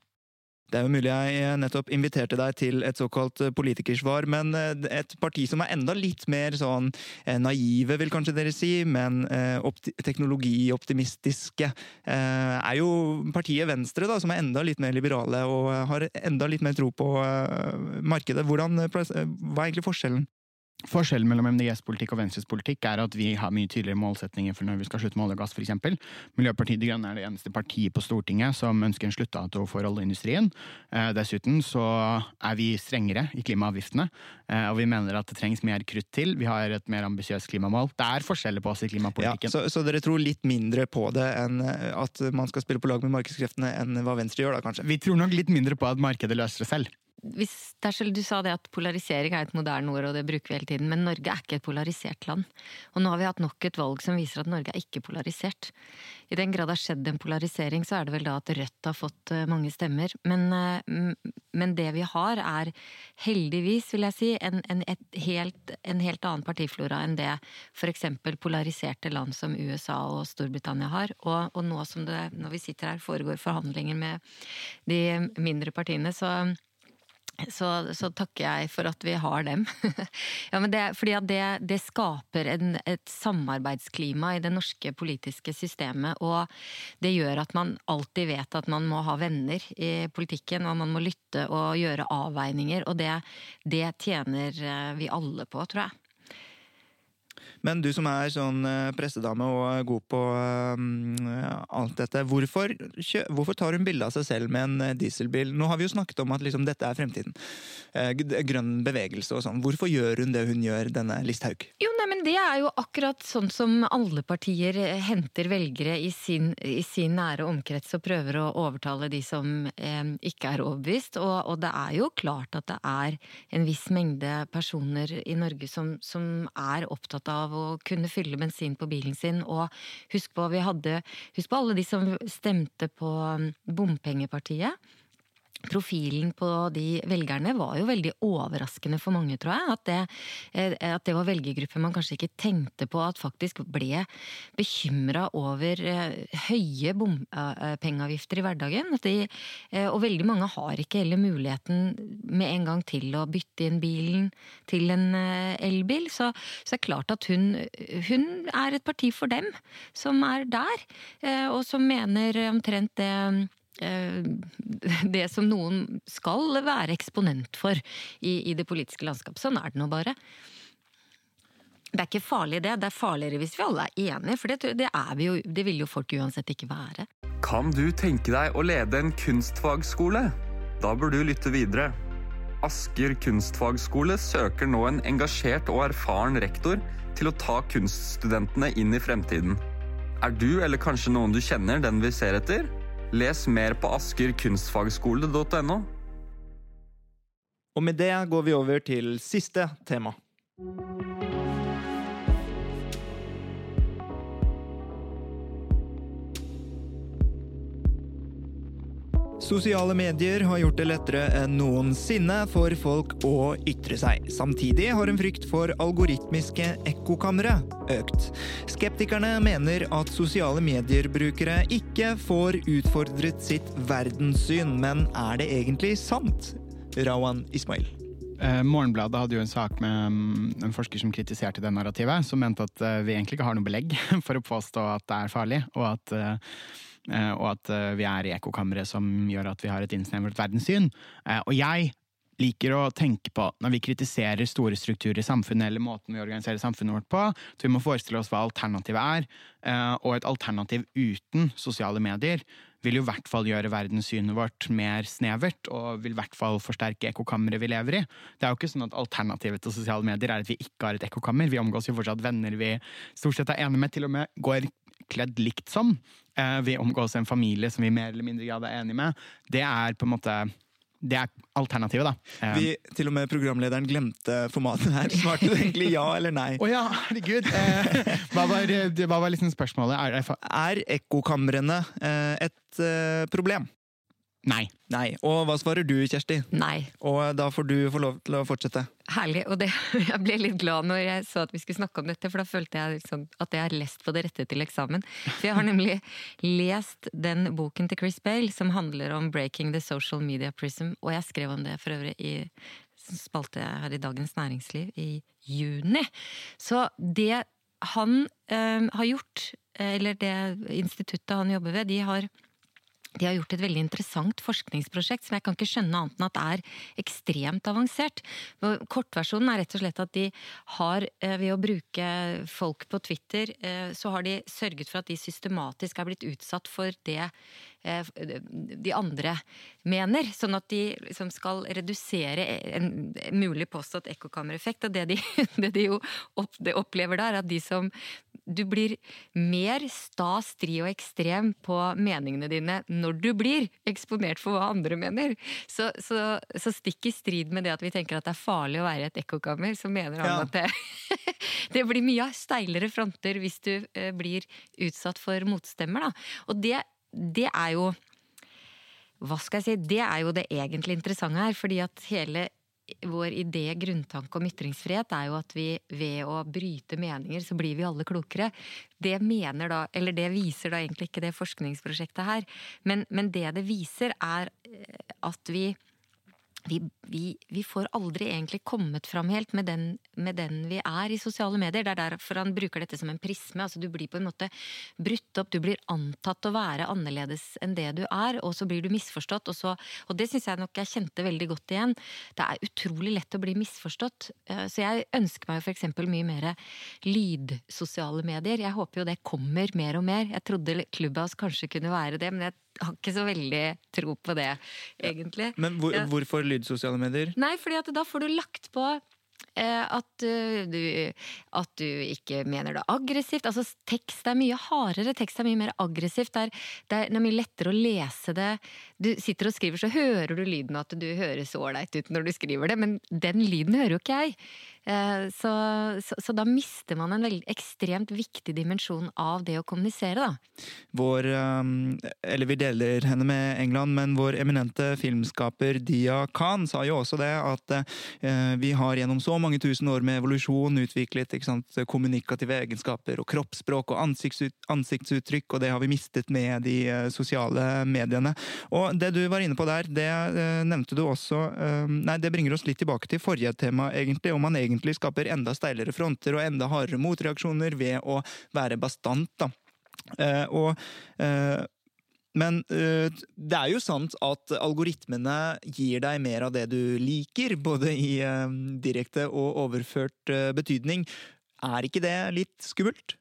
Det er jo mulig jeg nettopp inviterte deg til et såkalt eh, politikersvar, men eh, et parti som er enda litt mer sånn eh, naive, vil kanskje dere si, men teknologioptimistiske, er jo partiet Venstre, da, som er enda litt mer liberale og har enda litt mer tro på markedet. Hvordan, hva er egentlig forskjellen? Forskjellen mellom MDGs politikk og Venstres politikk er at vi har mye tydeligere målsetninger for når vi skal slutte med olje og gass, f.eks. Miljøpartiet De Grønne er det eneste partiet på Stortinget som ønsker en sluttdato for oljeindustrien. Eh, dessuten så er vi strengere i klimaavgiftene, eh, og vi mener at det trengs mer krutt til. Vi har et mer ambisiøst klimamål. Det er forskjeller på oss i klimapolitikken. Ja, så, så, dere tror litt mindre på det enn eh, at man skal spille på lag med markedskreftene enn hva Venstre gjør, da kanskje? Vi tror nok litt mindre på at markedet løser det selv hvis, dersom du sa det at polarisering er et moderne ord, og det bruker vi hele tiden, men Norge er ikke et polarisert land. Og nå har vi hatt nok et valg som viser at Norge er ikke polarisert. I den grad det har skjedd en polarisering, så er det vel da at Rødt har fått eh, mange stemmer. Men, eh, men det vi har, er heldigvis, vil jeg si, en, en, helt, en helt annen partiflora enn det f.eks. polariserte land som USA og Storbritannia har. Og, og nå som det, når vi sitter her, foregår forhandlinger med de mindre partiene, så så, så, takker jeg for at vi har dem. ja, det, fordi det, det, skaper en, et samarbeidsklima i det norske politiske systemet. Og det gjør at man alltid vet at man må ha venner i politikken, og man må lytte og gjøre avveininger. Og det, det tjener eh, vi alle på, tror jeg. Men du som er sånn eh, pressedame og god på uh, alt dette, hvorfor, hvorfor, tar hun bilde av seg selv med en eh, dieselbil? Nå har vi jo snakket om at liksom, dette er fremtiden. Grønn bevegelse og sånn. Hvorfor gjør hun det hun gjør, denne Listhaug? Jo, nei, men Det er jo akkurat sånn som alle partier henter velgere i sin, i sin nære omkrets og prøver å overtale de som eh, ikke er overbevist. Og, og, det er jo klart at det er en viss mengde personer i Norge som, som er opptatt av å kunne fylle bensin på bilen sin. Og husk på, vi hadde, husk på alle de som stemte på um, bompengepartiet. Profilen på de velgerne var jo veldig overraskende for mange, tror jeg. At det, eh, at det var velgergrupper man kanskje ikke tenkte på at faktisk ble bekymra over eh, høye bompengeavgifter i hverdagen. De, eh, og veldig mange har ikke heller muligheten med en gang til å bytte inn bilen til en elbil. Så, så det er klart at hun, hun er et parti for dem, som er der, og som mener omtrent det Eh, det som noen skal være eksponent for i, i det politiske landskapet. Sånn er det nå bare. Det er ikke farlig det, det er farligere hvis vi alle er enige, for det, det, vi jo, det vil jo folk uansett ikke være. Kan du tenke deg å lede en kunstfagskole? Da bør du lytte videre. Asker kunstfagskole søker nå en engasjert og erfaren rektor til å ta kunststudentene inn i fremtiden. Er du, eller kanskje noen du kjenner, den vi ser etter? Les mer på askerkunstfagskole.no. Og med det går vi over til siste tema. Sosiale medier har gjort det lettere enn noensinne for folk å ytre seg. Samtidig har en frykt for algoritmiske ekkokamre økt. Skeptikerne mener at sosiale medier-brukere ikke får utfordret sitt verdenssyn, men er det egentlig sant? Rawan Ismail. Eh, Morgenbladet hadde jo en sak med um, en forsker som kritiserte det narrativet, som mente at uh, vi egentlig ikke har noe belegg for å påstå at det er farlig, og at Eh, og at eh, vi er i ekkokamre som gjør at vi har et innsnevret verdenssyn. Eh, og jeg liker å tenke på, når vi kritiserer store strukturer i samfunnet, eller måten vi organiserer samfunnet vårt på, så vi må forestille oss hva alternativet er. Og et alternativ uten sosiale medier vil jo i hvert fall gjøre verdenssynet vårt mer snevert, og vil i hvert fall forsterke ekkokammeret vi lever i. Det er jo ikke sånn at alternativet til sosiale medier er at vi ikke har et ekkokammer. Vi omgås jo fortsatt venner vi stort sett er enige med, til og med går kledd likt som. Eh, vi omgås en familie som vi mer eller mindre grad er enige med. Det er på en måte det er alternativet, da. Eh, vi, til og med programlederen glemte formatet her. Svarte du egentlig ja eller nei? Å oh, ja, herregud! Eh, hva, var, hva var liksom spørsmålet? Er, er ekkokamrene et problem? Nei. Nei. Og hva svarer du, Kjersti? Nei. Og da får du få lov til å fortsette. Herlig. Og det, jeg ble litt glad når jeg så at vi skulle snakke om dette, for da følte jeg liksom at jeg har lest på det rette til eksamen. For jeg har nemlig lest den boken til Chris Bale som handler om 'Breaking the Social Media Prism', og jeg skrev om det for øvrig i spalte her i Dagens Næringsliv i juni. Så det han øh, har gjort, eller det instituttet han jobber ved, de har de har gjort et veldig interessant forskningsprosjekt som jeg kan ikke skjønne annet enn at er ekstremt avansert. Kortversjonen er rett og slett at de har, eh, ved å bruke folk på Twitter, eh, så har de sørget for at de systematisk er blitt utsatt for det de andre mener. Sånn at de liksom skal redusere en mulig påstått ekkokammereffekt. Og det de, det de jo opplever da, er at de som Du blir mer sta, stri og ekstrem på meningene dine når du blir eksponert for hva andre mener. Så, så, så stikk i strid med det at vi tenker at det er farlig å være i et ekkokammer, så mener han ja. at det, det blir mye steilere fronter hvis du eh, blir utsatt for motstemmer. Da. Og det det er jo Hva skal jeg si? Det er jo det egentlig interessante her. fordi at hele vår idé, grunntanke om ytringsfrihet, er jo at vi ved å bryte meninger, så blir vi alle klokere. Det mener da, eller det viser da egentlig ikke det forskningsprosjektet her. Men, men det det viser, er at vi vi, vi, vi, får aldri egentlig kommet fram helt med den, med den, vi er i sosiale medier. Det er derfor han bruker dette som en prisme. altså Du blir på en måte brutt opp, du blir antatt å være annerledes enn det du er, og så blir du misforstått. Og, så, og det syns jeg nok jeg kjente veldig godt igjen. Det er utrolig lett å bli misforstått. Eh, så jeg ønsker meg f.eks. mye mer lydsosiale medier. Jeg håper jo det kommer mer og mer. Jeg trodde Clubhouse kanskje kunne være det, men jeg har ikke så veldig tro på det, egentlig. Men hvor, hvorfor lydsosiale medier? Nei, fordi at da får du lagt på eh, at du, at du, ikke mener det aggressivt. Altså, tekst er mye hardere, tekst er mye mer aggressivt. Det er, det er mye lettere å lese det. Du sitter og skriver, så hører du lyden at du høres ålreit ut når du skriver det, men den lyden hører jo ikke jeg. Eh, så, så, så, da mister man en veldig ekstremt viktig dimensjon av det å kommunisere, da. Vår, ehm, eller vi deler henne med England, men vår eminente filmskaper Dia Khan sa jo også det, at eh, vi har gjennom så mange tusen år med evolusjon utviklet sant, kommunikative egenskaper og kroppsspråk og ansiktsuttrykk, og det har vi mistet med de sosiale mediene. Og det du var inne på der, det uh, nevnte du også uh, Nei, det bringer oss litt tilbake til forrige tema, egentlig. Om man egentlig skaper enda steilere fronter og enda hardere motreaksjoner ved å være bastant, da. Uh, og men uh, det er jo sant at algoritmene gir deg mer av det du liker, både i uh, direkte og overført betydning. Er ikke det litt skummelt?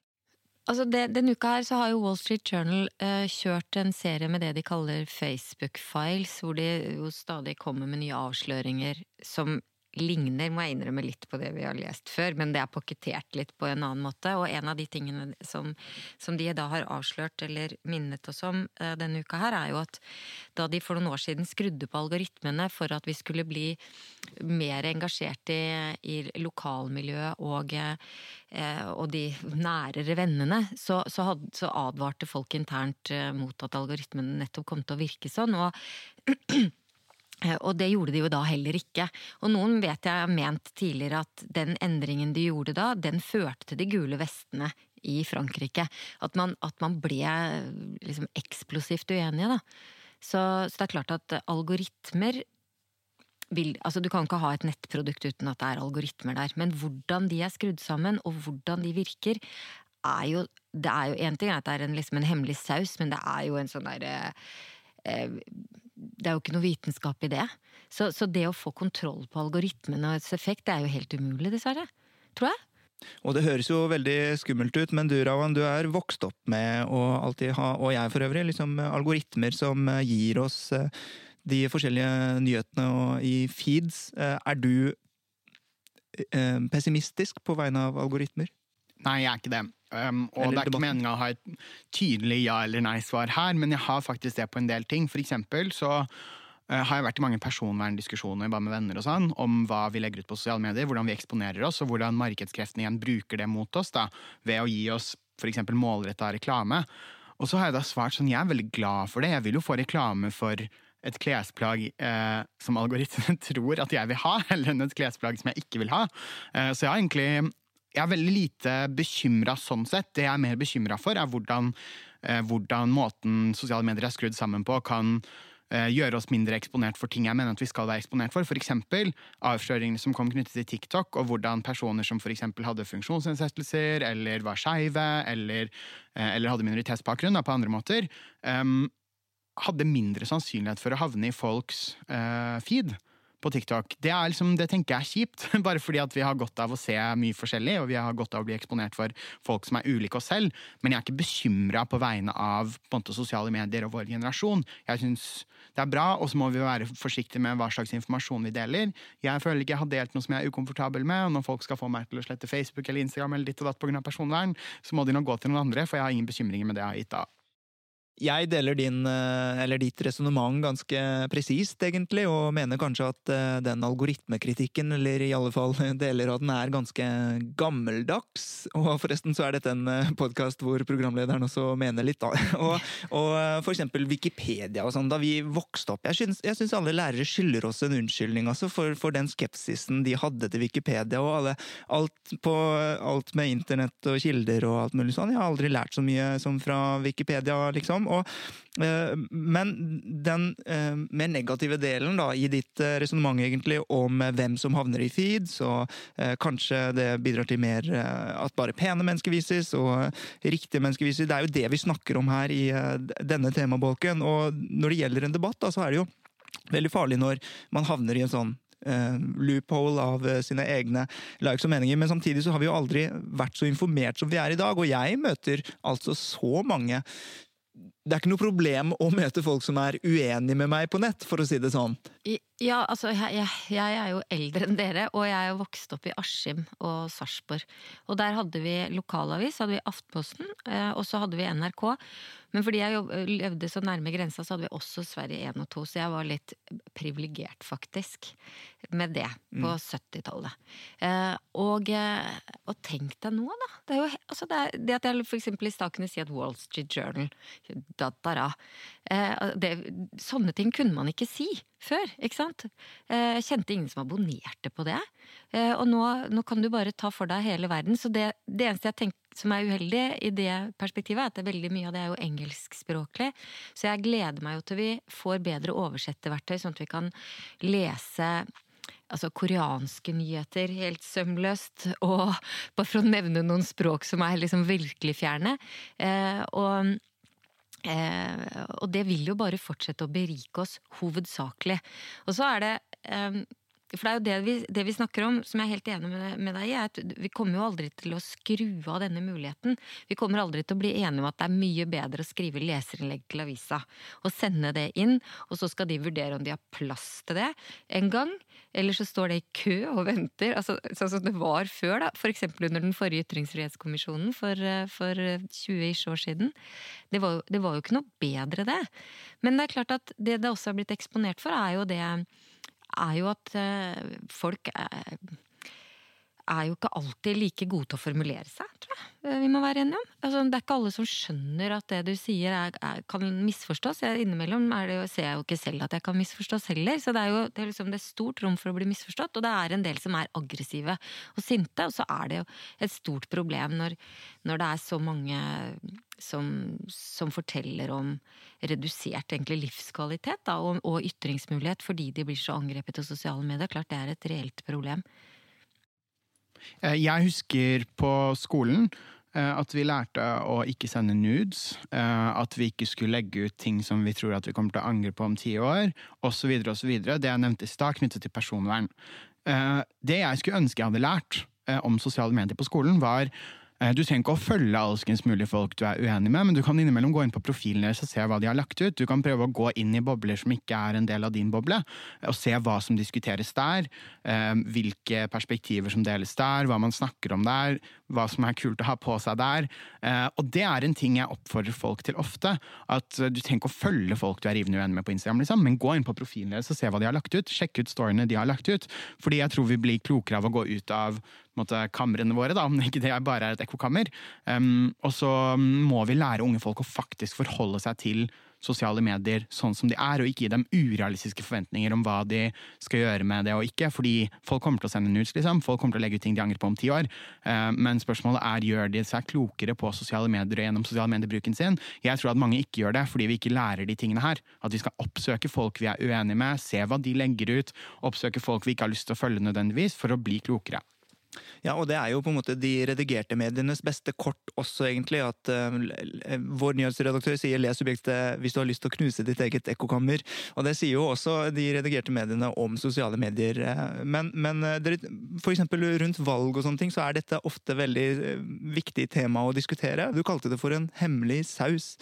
Altså det, Denne uka her så har jo Wall Street Journal uh, kjørt en serie med det de kaller Facebook Files, hvor de jo stadig kommer med nye avsløringer som ligner, må jeg innrømme, litt på det vi har lest før, men det er pakketert litt på en annen måte. Og en av de tingene som, som de da har avslørt eller minnet oss om uh, denne uka her, er jo at da de for noen år siden skrudde på algoritmene for at vi skulle bli mer engasjert i, i lokalmiljøet og, uh, og de nærere vennene, så, så, had, så advarte folk internt uh, mot at algoritmene nettopp kom til å virke sånn. og Eh, og det gjorde de jo da heller ikke. Og noen vet jeg har ment tidligere at den endringen de gjorde da, den førte til de gule vestene i Frankrike. At man, at man ble liksom eksplosivt uenige, da. Så, så, det er klart at algoritmer vil, altså Du kan ikke ha et nettprodukt uten at det er algoritmer der. Men hvordan de er skrudd sammen, og hvordan de virker, er jo Det er jo én ting at det er en, liksom en hemmelig saus, men det er jo en sånn derre eh, det er jo ikke noe vitenskap i det. Så, så det å få kontroll på algoritmene og its effekt, det er jo helt umulig, dessverre. Tror jeg. Og det høres jo veldig skummelt ut, men du Ravan, du er vokst opp med å alltid ha, og jeg for øvrig, liksom algoritmer som eh, gir oss eh, de forskjellige nyhetene og i feeds. Eh, er du pessimistisk på vegne av algoritmer? Nei, jeg er ikke det. Um, og det er ikke meninga å ha et tydelig ja- eller nei-svar her, men jeg har faktisk det på en del ting. For eksempel så uh, har jeg vært i mange personverndiskusjoner bare med venner og sånn, om hva vi legger ut på sosiale medier, hvordan vi eksponerer oss, og hvordan markedskreftene igjen bruker det mot oss da, ved å gi oss f.eks. målretta reklame. Og så har jeg da svart sånn, jeg er veldig glad for det. Jeg vil jo få reklame for et klesplagg eh, som algoritmene tror at jeg vil ha, eller enn et klesplagg som jeg ikke vil ha. Eh, så jeg har egentlig jeg er veldig lite bekymra sånn sett. Det jeg er mer bekymra for, er hvordan, eh, hvordan, måten sosiale medier er skrudd sammen på, kan eh, gjøre oss mindre eksponert for ting jeg mener at vi skal være eksponert for. F.eks. avsløringene som kom knyttet til TikTok, og hvordan personer som f.eks. hadde funksjonsnedsettelser, eller var skeive, eller, eh, eller, hadde minoritetsbakgrunn på andre måter, um, hadde mindre sannsynlighet for å havne i folks uh, feed på TikTok. Det, liksom, det, tenker jeg er kjipt, bare fordi at vi har godt av å se mye forskjellig, og vi har godt av å bli eksponert for folk som er ulike oss selv, men jeg er ikke bekymra på vegne av på måte, sosiale medier og vår generasjon. Jeg syns det er bra, og så må vi være forsiktige med hva slags informasjon vi deler. Jeg føler ikke jeg har delt noe som jeg er ukomfortabel med, og når folk skal få meg til å slette Facebook eller Instagram eller ditt og datt pga. personvern, så må de nå gå til noen andre, for jeg har ingen bekymringer med det jeg har gitt av. Jeg deler din, eh, ditt resonnement ganske presist, egentlig, og mener kanskje at eh, den algoritmekritikken, eller i alle fall deler av den, er ganske gammeldags. Og forresten så er dette en eh, podkast hvor programlederen også mener litt, da. Og, og for eksempel Wikipedia og sånn, da vi vokste opp. Jeg syns, jeg syns alle lærere skylder oss en unnskyldning altså, for, for, den skepsisen de hadde til Wikipedia, og alle, alt, på, alt med internett og kilder og alt mulig sånn. Jeg har aldri lært så mye som fra Wikipedia, liksom. Og, eh, men den eh, mer negative delen da, i ditt eh, resonnement egentlig om hvem som havner i feed, så kanskje det bidrar til mer at bare pene mennesker vises, og riktige mennesker vises. Det er jo det vi snakker om her i denne temabolken. Og når det gjelder en debatt, da, så er det jo veldig farlig når man havner i en sånn loophole av sine egne likes og meninger. Men samtidig så har vi jo aldri vært så informert som vi er i dag. Og jeg møter altså så mange det er ikke noe problem å møte folk som er uenige med meg på nett, for å si det sånn. Ja, altså jeg, jeg, jeg er jo eldre enn dere, og jeg er jo vokst opp i Askim og Sarpsborg. Og der hadde vi lokalavis, hadde vi Aftenposten, eh, og så hadde vi NRK. Men fordi jeg levde så nærme grensa, så hadde vi også Sverige 1 og 2, så jeg var litt privilegert, faktisk, med det på mm. 70-tallet. Eh, og, eh, og, tenk deg nå, da. Det, er jo, altså det, er, det at jeg eksempel i stad kunne si at Wall Street Journal da, da, da, det, Sånne ting kunne man ikke si før, ikke sant? Jeg kjente ingen som abonnerte på det. Og nå, nå kan du bare ta for deg hele verden. Så det, det eneste jeg tenker som er uheldig i det perspektivet, er at det er veldig mye av det er jo engelskspråklig. Så jeg gleder meg jo til vi får bedre oversetterverktøy, sånn at vi kan lese altså koreanske nyheter helt sømløst, og bare for å nevne noen språk som er liksom virkelig fjerne. Eh, og Eh, og det vil jo bare fortsette å berike oss, hovedsakelig. Og så er det eh, for det er jo det vi, det vi, snakker om, som jeg er helt enig med, med deg i, er at vi kommer jo aldri til å skru av denne muligheten. Vi kommer aldri til å bli enige om at det er mye bedre å skrive leserinnlegg til avisa og sende det inn, og så skal de vurdere om de har plass til det en gang. Eller så står det i kø og venter, altså, sånn som det var før, da. F.eks. under den forrige ytringsfrihetskommisjonen for, for 20 ish år siden. Det var, det var jo ikke noe bedre, det. Men det er klart at det det også har blitt eksponert for, er jo det er jo at eh, folk er jo ikke alltid like gode til å formulere seg, tror jeg eh, vi må være enige om. Altså, det er ikke alle som skjønner at det du sier er, er, kan misforstås. Jeg, innimellom det, ser jeg jo ikke selv at jeg kan misforstås heller. Så det er jo det er liksom, det er stort rom for å bli misforstått. Og det er en del som er aggressive og sinte. Og så er det jo et stort problem når, når det er så mange som, som, forteller om redusert egentlig livskvalitet da, og, og ytringsmulighet fordi de blir så angrepet av sosiale medier. Klart det er et reelt problem. Eh, jeg husker på skolen eh, at vi lærte å ikke sende nudes. Eh, at vi ikke skulle legge ut ting som vi tror at vi kommer til å angre på om ti år, osv. osv. Det jeg nevnte i stad, knyttet til personvern. Det jeg skulle ønske jeg hadde lært om sosiale medier på skolen, var du trenger ikke å følge alskens mulige folk du er uenig med, men du kan innimellom gå inn på profilen deres og se hva de har lagt ut. Du kan prøve å gå inn i bobler som ikke er en del av din boble, og se hva som diskuteres der. Eh, hvilke perspektiver som deles der, hva man snakker om der, hva som er kult å ha på seg der. Eh, og det er en ting jeg oppfordrer folk til ofte. At du trenger ikke å følge folk du er rivende uenig med på Instagram, liksom, men gå inn på profilen deres og se hva de har lagt ut. Sjekk ut storyene de har lagt ut. Fordi jeg tror vi blir klokere av å gå ut av måte, kamrene våre, da, om ikke det bare er et ekkokammer. Um, og så må vi lære unge folk å faktisk forholde seg til sosiale medier sånn som de er, og ikke gi dem urealistiske forventninger om hva de skal gjøre med det og ikke. Fordi folk kommer til å sende nudes, liksom. Folk kommer til å legge ut ting de angrer på om ti år. Uh, men spørsmålet er gjør de seg klokere på sosiale medier og gjennom sosiale medier-bruken sin. Jeg tror at mange ikke gjør det fordi vi ikke lærer de tingene her. At vi skal oppsøke folk vi er uenige med, se hva de legger ut, oppsøke folk vi ikke har lyst til å følge nødvendigvis, for å bli klokere. Ja, og det er jo på en måte de redigerte medienes beste kort også, egentlig. At uh, vår nyhetsredaktør sier 'les objektet hvis du har lyst til å knuse ditt eget ekkokammer'. Og det sier jo også de redigerte mediene om sosiale medier. Eh, men, men for eksempel rundt valg og sånne ting, så er dette ofte veldig viktig tema å diskutere. Du kalte det for en hemmelig saus.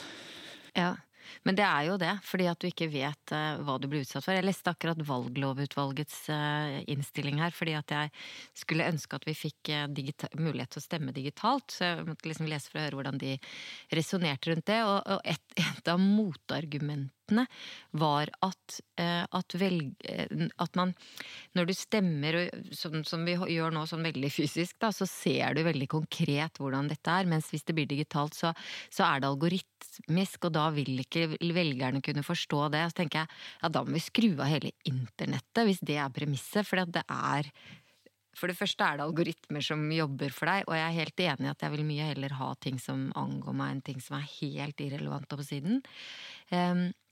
Ja, men det er jo det, fordi at du ikke vet uh, hva du blir utsatt for. Jeg leste akkurat valglovutvalgets uh, innstilling her, fordi at jeg skulle ønske at vi fikk uh, mulighet til å stemme digitalt. Så jeg måtte liksom lese for å høre hvordan de resonnerte rundt det. Og et, et, av motargumentene var at, at, velg, at, man Når du stemmer, sånn som vi gjør nå, sånn veldig fysisk, da, så ser du veldig konkret hvordan dette er. Mens hvis det blir digitalt, så, så er det algoritmisk, og da vil ikke velgerne kunne forstå det. Så tenker jeg ja, da må vi skru av hele internettet, hvis det er premisset. For det er For det første er det algoritmer som jobber for deg, og jeg er helt enig i at jeg vil mye heller ha ting som angår meg, enn ting som er helt irrelevant på siden. Um, Eh,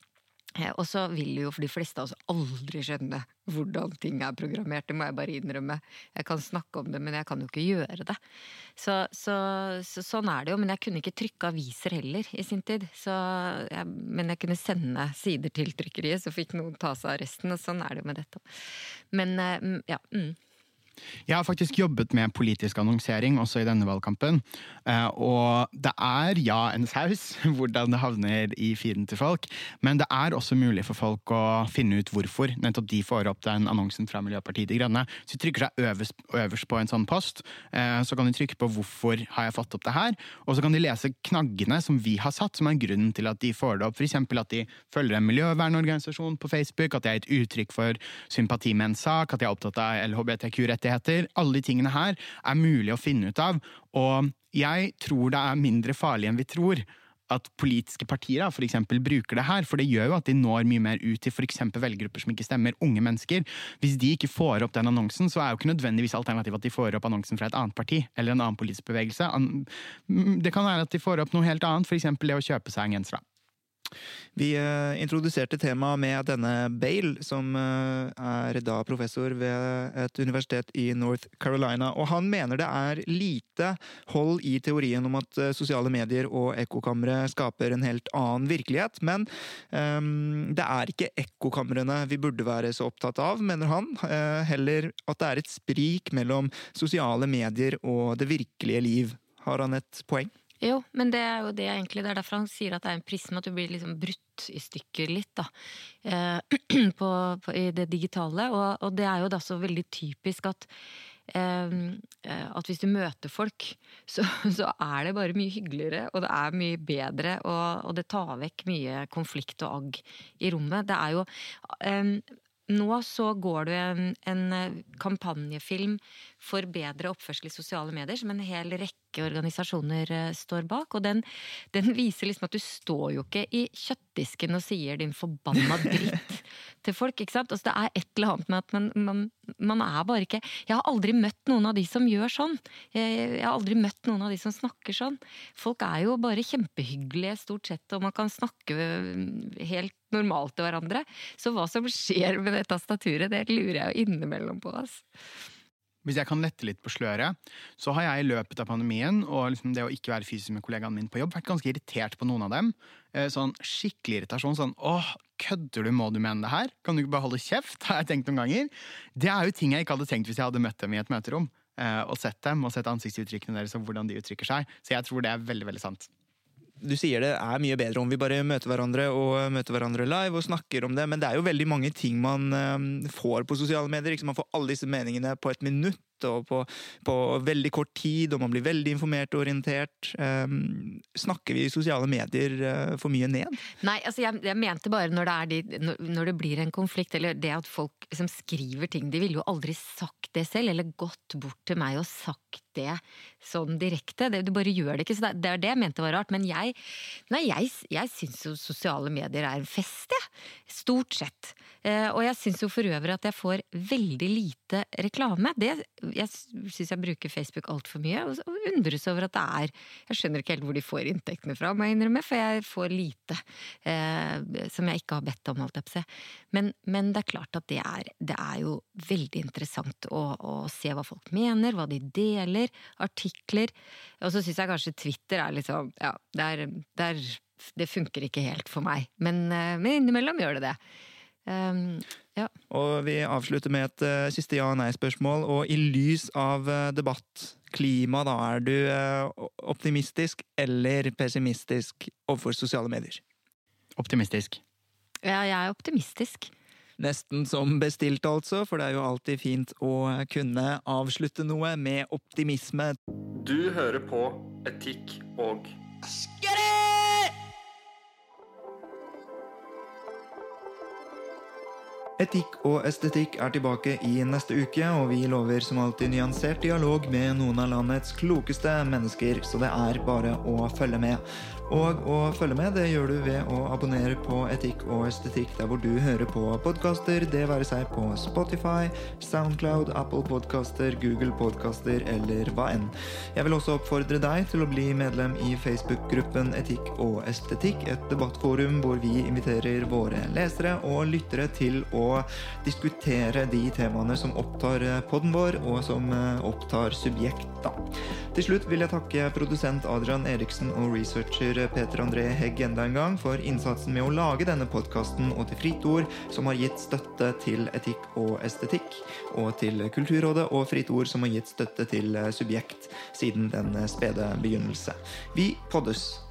og så vil jo for de fleste av oss aldri skjønne hvordan ting er programmert, det må jeg bare innrømme. Jeg kan snakke om det, men jeg kan jo ikke gjøre det. Så, så, så sånn er det jo. Men jeg kunne ikke trykke aviser heller i sin tid. Jeg, men jeg kunne sende sider til trykkeriet, så fikk noen ta seg av resten. Og sånn er det jo med dette. Men eh, ja. Mm. Jeg har faktisk jobbet med politisk annonsering også i denne valgkampen. Eh, og det er, ja, en saus hvordan det havner i feeden til folk. Men det er også mulig for folk å finne ut hvorfor nettopp de får opp den annonsen fra Miljøpartiet De Grønne. Så de trykker seg øverst, øverst på en sånn post. Eh, så kan de trykke på 'hvorfor har jeg fått opp det her', og så kan de lese knaggene som vi har satt, som er grunnen til at de får det opp. F.eks. at de følger en miljøvernorganisasjon på Facebook, at de er et uttrykk for sympati med en sak, at de er opptatt av LHBTQ-rettigheter. Alle de tingene her er mulig å finne ut av. Og jeg tror det er mindre farlig enn vi tror at politiske partier for eksempel, bruker det her. For det gjør jo at de når mye mer ut til f.eks. velgergrupper som ikke stemmer, unge mennesker. Hvis de ikke får opp den annonsen, så er jo ikke nødvendigvis alternativet at de får opp annonsen fra et annet parti eller en annen politisk bevegelse. Det kan være at de får opp noe helt annet, f.eks. det å kjøpe seg en genser. Vi eh, introduserte temaet med denne Bale, som eh, er da professor ved et universitet i North Carolina. Og han mener det er lite hold i teorien om at eh, sosiale medier og ekkokamre skaper en helt annen virkelighet. Men um, det er ikke ekkokamrene vi burde være så opptatt av, mener han. Heller at det er et sprik mellom sosiale medier og det virkelige liv. Har han et poeng? Jo, men det er jo det egentlig. Det er derfor han sier at det er en prisme, at du blir liksom brutt i stykker litt, da. Eh, på, på, I det digitale. Og, og, det er jo da så veldig typisk at eh, at hvis du møter folk, så, så, er det bare mye hyggeligere, og det er mye bedre, og, og det tar vekk mye konflikt og agg i rommet. Det er jo eh, nå så går det en, en, eh, kampanjefilm for bedre oppførsel i sosiale medier, som en hel rekke organisasjoner uh, står bak. Og den, den, viser liksom at du står jo ikke i kjøttdisken og sier din forbanna dritt til folk. ikke sant? Altså, det er et eller annet med at man, man, man, er bare ikke Jeg har aldri møtt noen av de som gjør sånn. Jeg, jeg, har aldri møtt noen av de som snakker sånn. Folk er jo bare kjempehyggelige stort sett, og man kan snakke helt normalt til hverandre. Så hva som skjer med det tastaturet, det lurer jeg jo innimellom på. Altså. Hvis jeg kan lette litt på sløret, så har jeg i løpet av pandemien og liksom det å ikke være fysisk med kollegaene mine på jobb, vært ganske irritert på noen av dem. Eh, sånn skikkelig irritasjon. Sånn åh, kødder du, må du mene det her? Kan du ikke bare holde kjeft? har jeg tenkt noen ganger. Det er jo ting jeg ikke hadde tenkt hvis jeg hadde møtt dem i et møterom. Eh, og sett dem, og sett ansiktsuttrykkene deres og hvordan de uttrykker seg. Så jeg tror det er veldig, veldig sant du sier det er mye bedre om vi bare møter hverandre og møter hverandre live og snakker om det, men det er jo veldig mange ting man um, får på sosiale medier. Liksom man får alle disse meningene på et minutt og på, på, veldig kort tid, og man blir veldig informert og orientert. Um, snakker vi i sosiale medier uh, for mye ned? Nei, altså jeg, jeg mente bare når det, de, når det, blir en konflikt, eller det at folk som skriver ting De ville jo aldri sagt det selv, eller gått bort til meg og sagt det sånn direkte. Det, du bare gjør det ikke. Så det, det er det jeg mente var rart. Men jeg, nei, jeg, jeg syns jo sosiale medier er en fest, jeg. Stort sett. Eh, og jeg syns jo for øvrig at jeg får veldig lite reklame. Det, jeg syns jeg bruker Facebook altfor mye, og undres over at det er Jeg skjønner ikke helt hvor de får inntektene fra, må jeg innrømme, for jeg får lite eh, som jeg ikke har bedt om, holdt jeg på si. Men, men, det er klart at det er, det er jo veldig interessant å, å se hva folk mener, hva de deler deler artikler. Og så syns jeg kanskje Twitter er liksom Ja, det, er, det funker ikke helt for meg. Men, eh, men innimellom gjør det det. Um, ja. Og vi avslutter med et uh, siste ja- og nei-spørsmål. Og i lys av uh, debatt, klima, da, er du uh, optimistisk eller pessimistisk overfor sosiale medier? Optimistisk. Ja, jeg er optimistisk. Nesten som bestilt, altså, for det er jo alltid fint å kunne avslutte noe med optimisme. Du hører på Etikk og Etikk og estetikk er tilbake i neste uke, og vi lover som alltid nyansert dialog med noen av landets klokeste mennesker, så det er bare å følge med. Og å følge med det gjør du ved å abonnere på Etikk og estetikk der hvor du hører på podkaster, det være seg på Spotify, Soundcloud, Apple Podkaster, Google Podkaster eller hva enn. Jeg vil også oppfordre deg til å bli medlem i Facebook-gruppen Etikk og estetikk, et debattforum hvor vi inviterer våre lesere og lyttere til å diskutere de temaene som opptar podden vår, og som opptar subjekt, da. Til slutt vil jeg takke produsent Adrian Eriksen og researcher Peter André Hegg enda en gang for innsatsen med å lage denne podkasten og til Fritt Ord, som har gitt støtte til etikk og estetikk, og til Kulturrådet og Fritt Ord, som har gitt støtte til Subjekt siden den spede begynnelse. Vi poddes!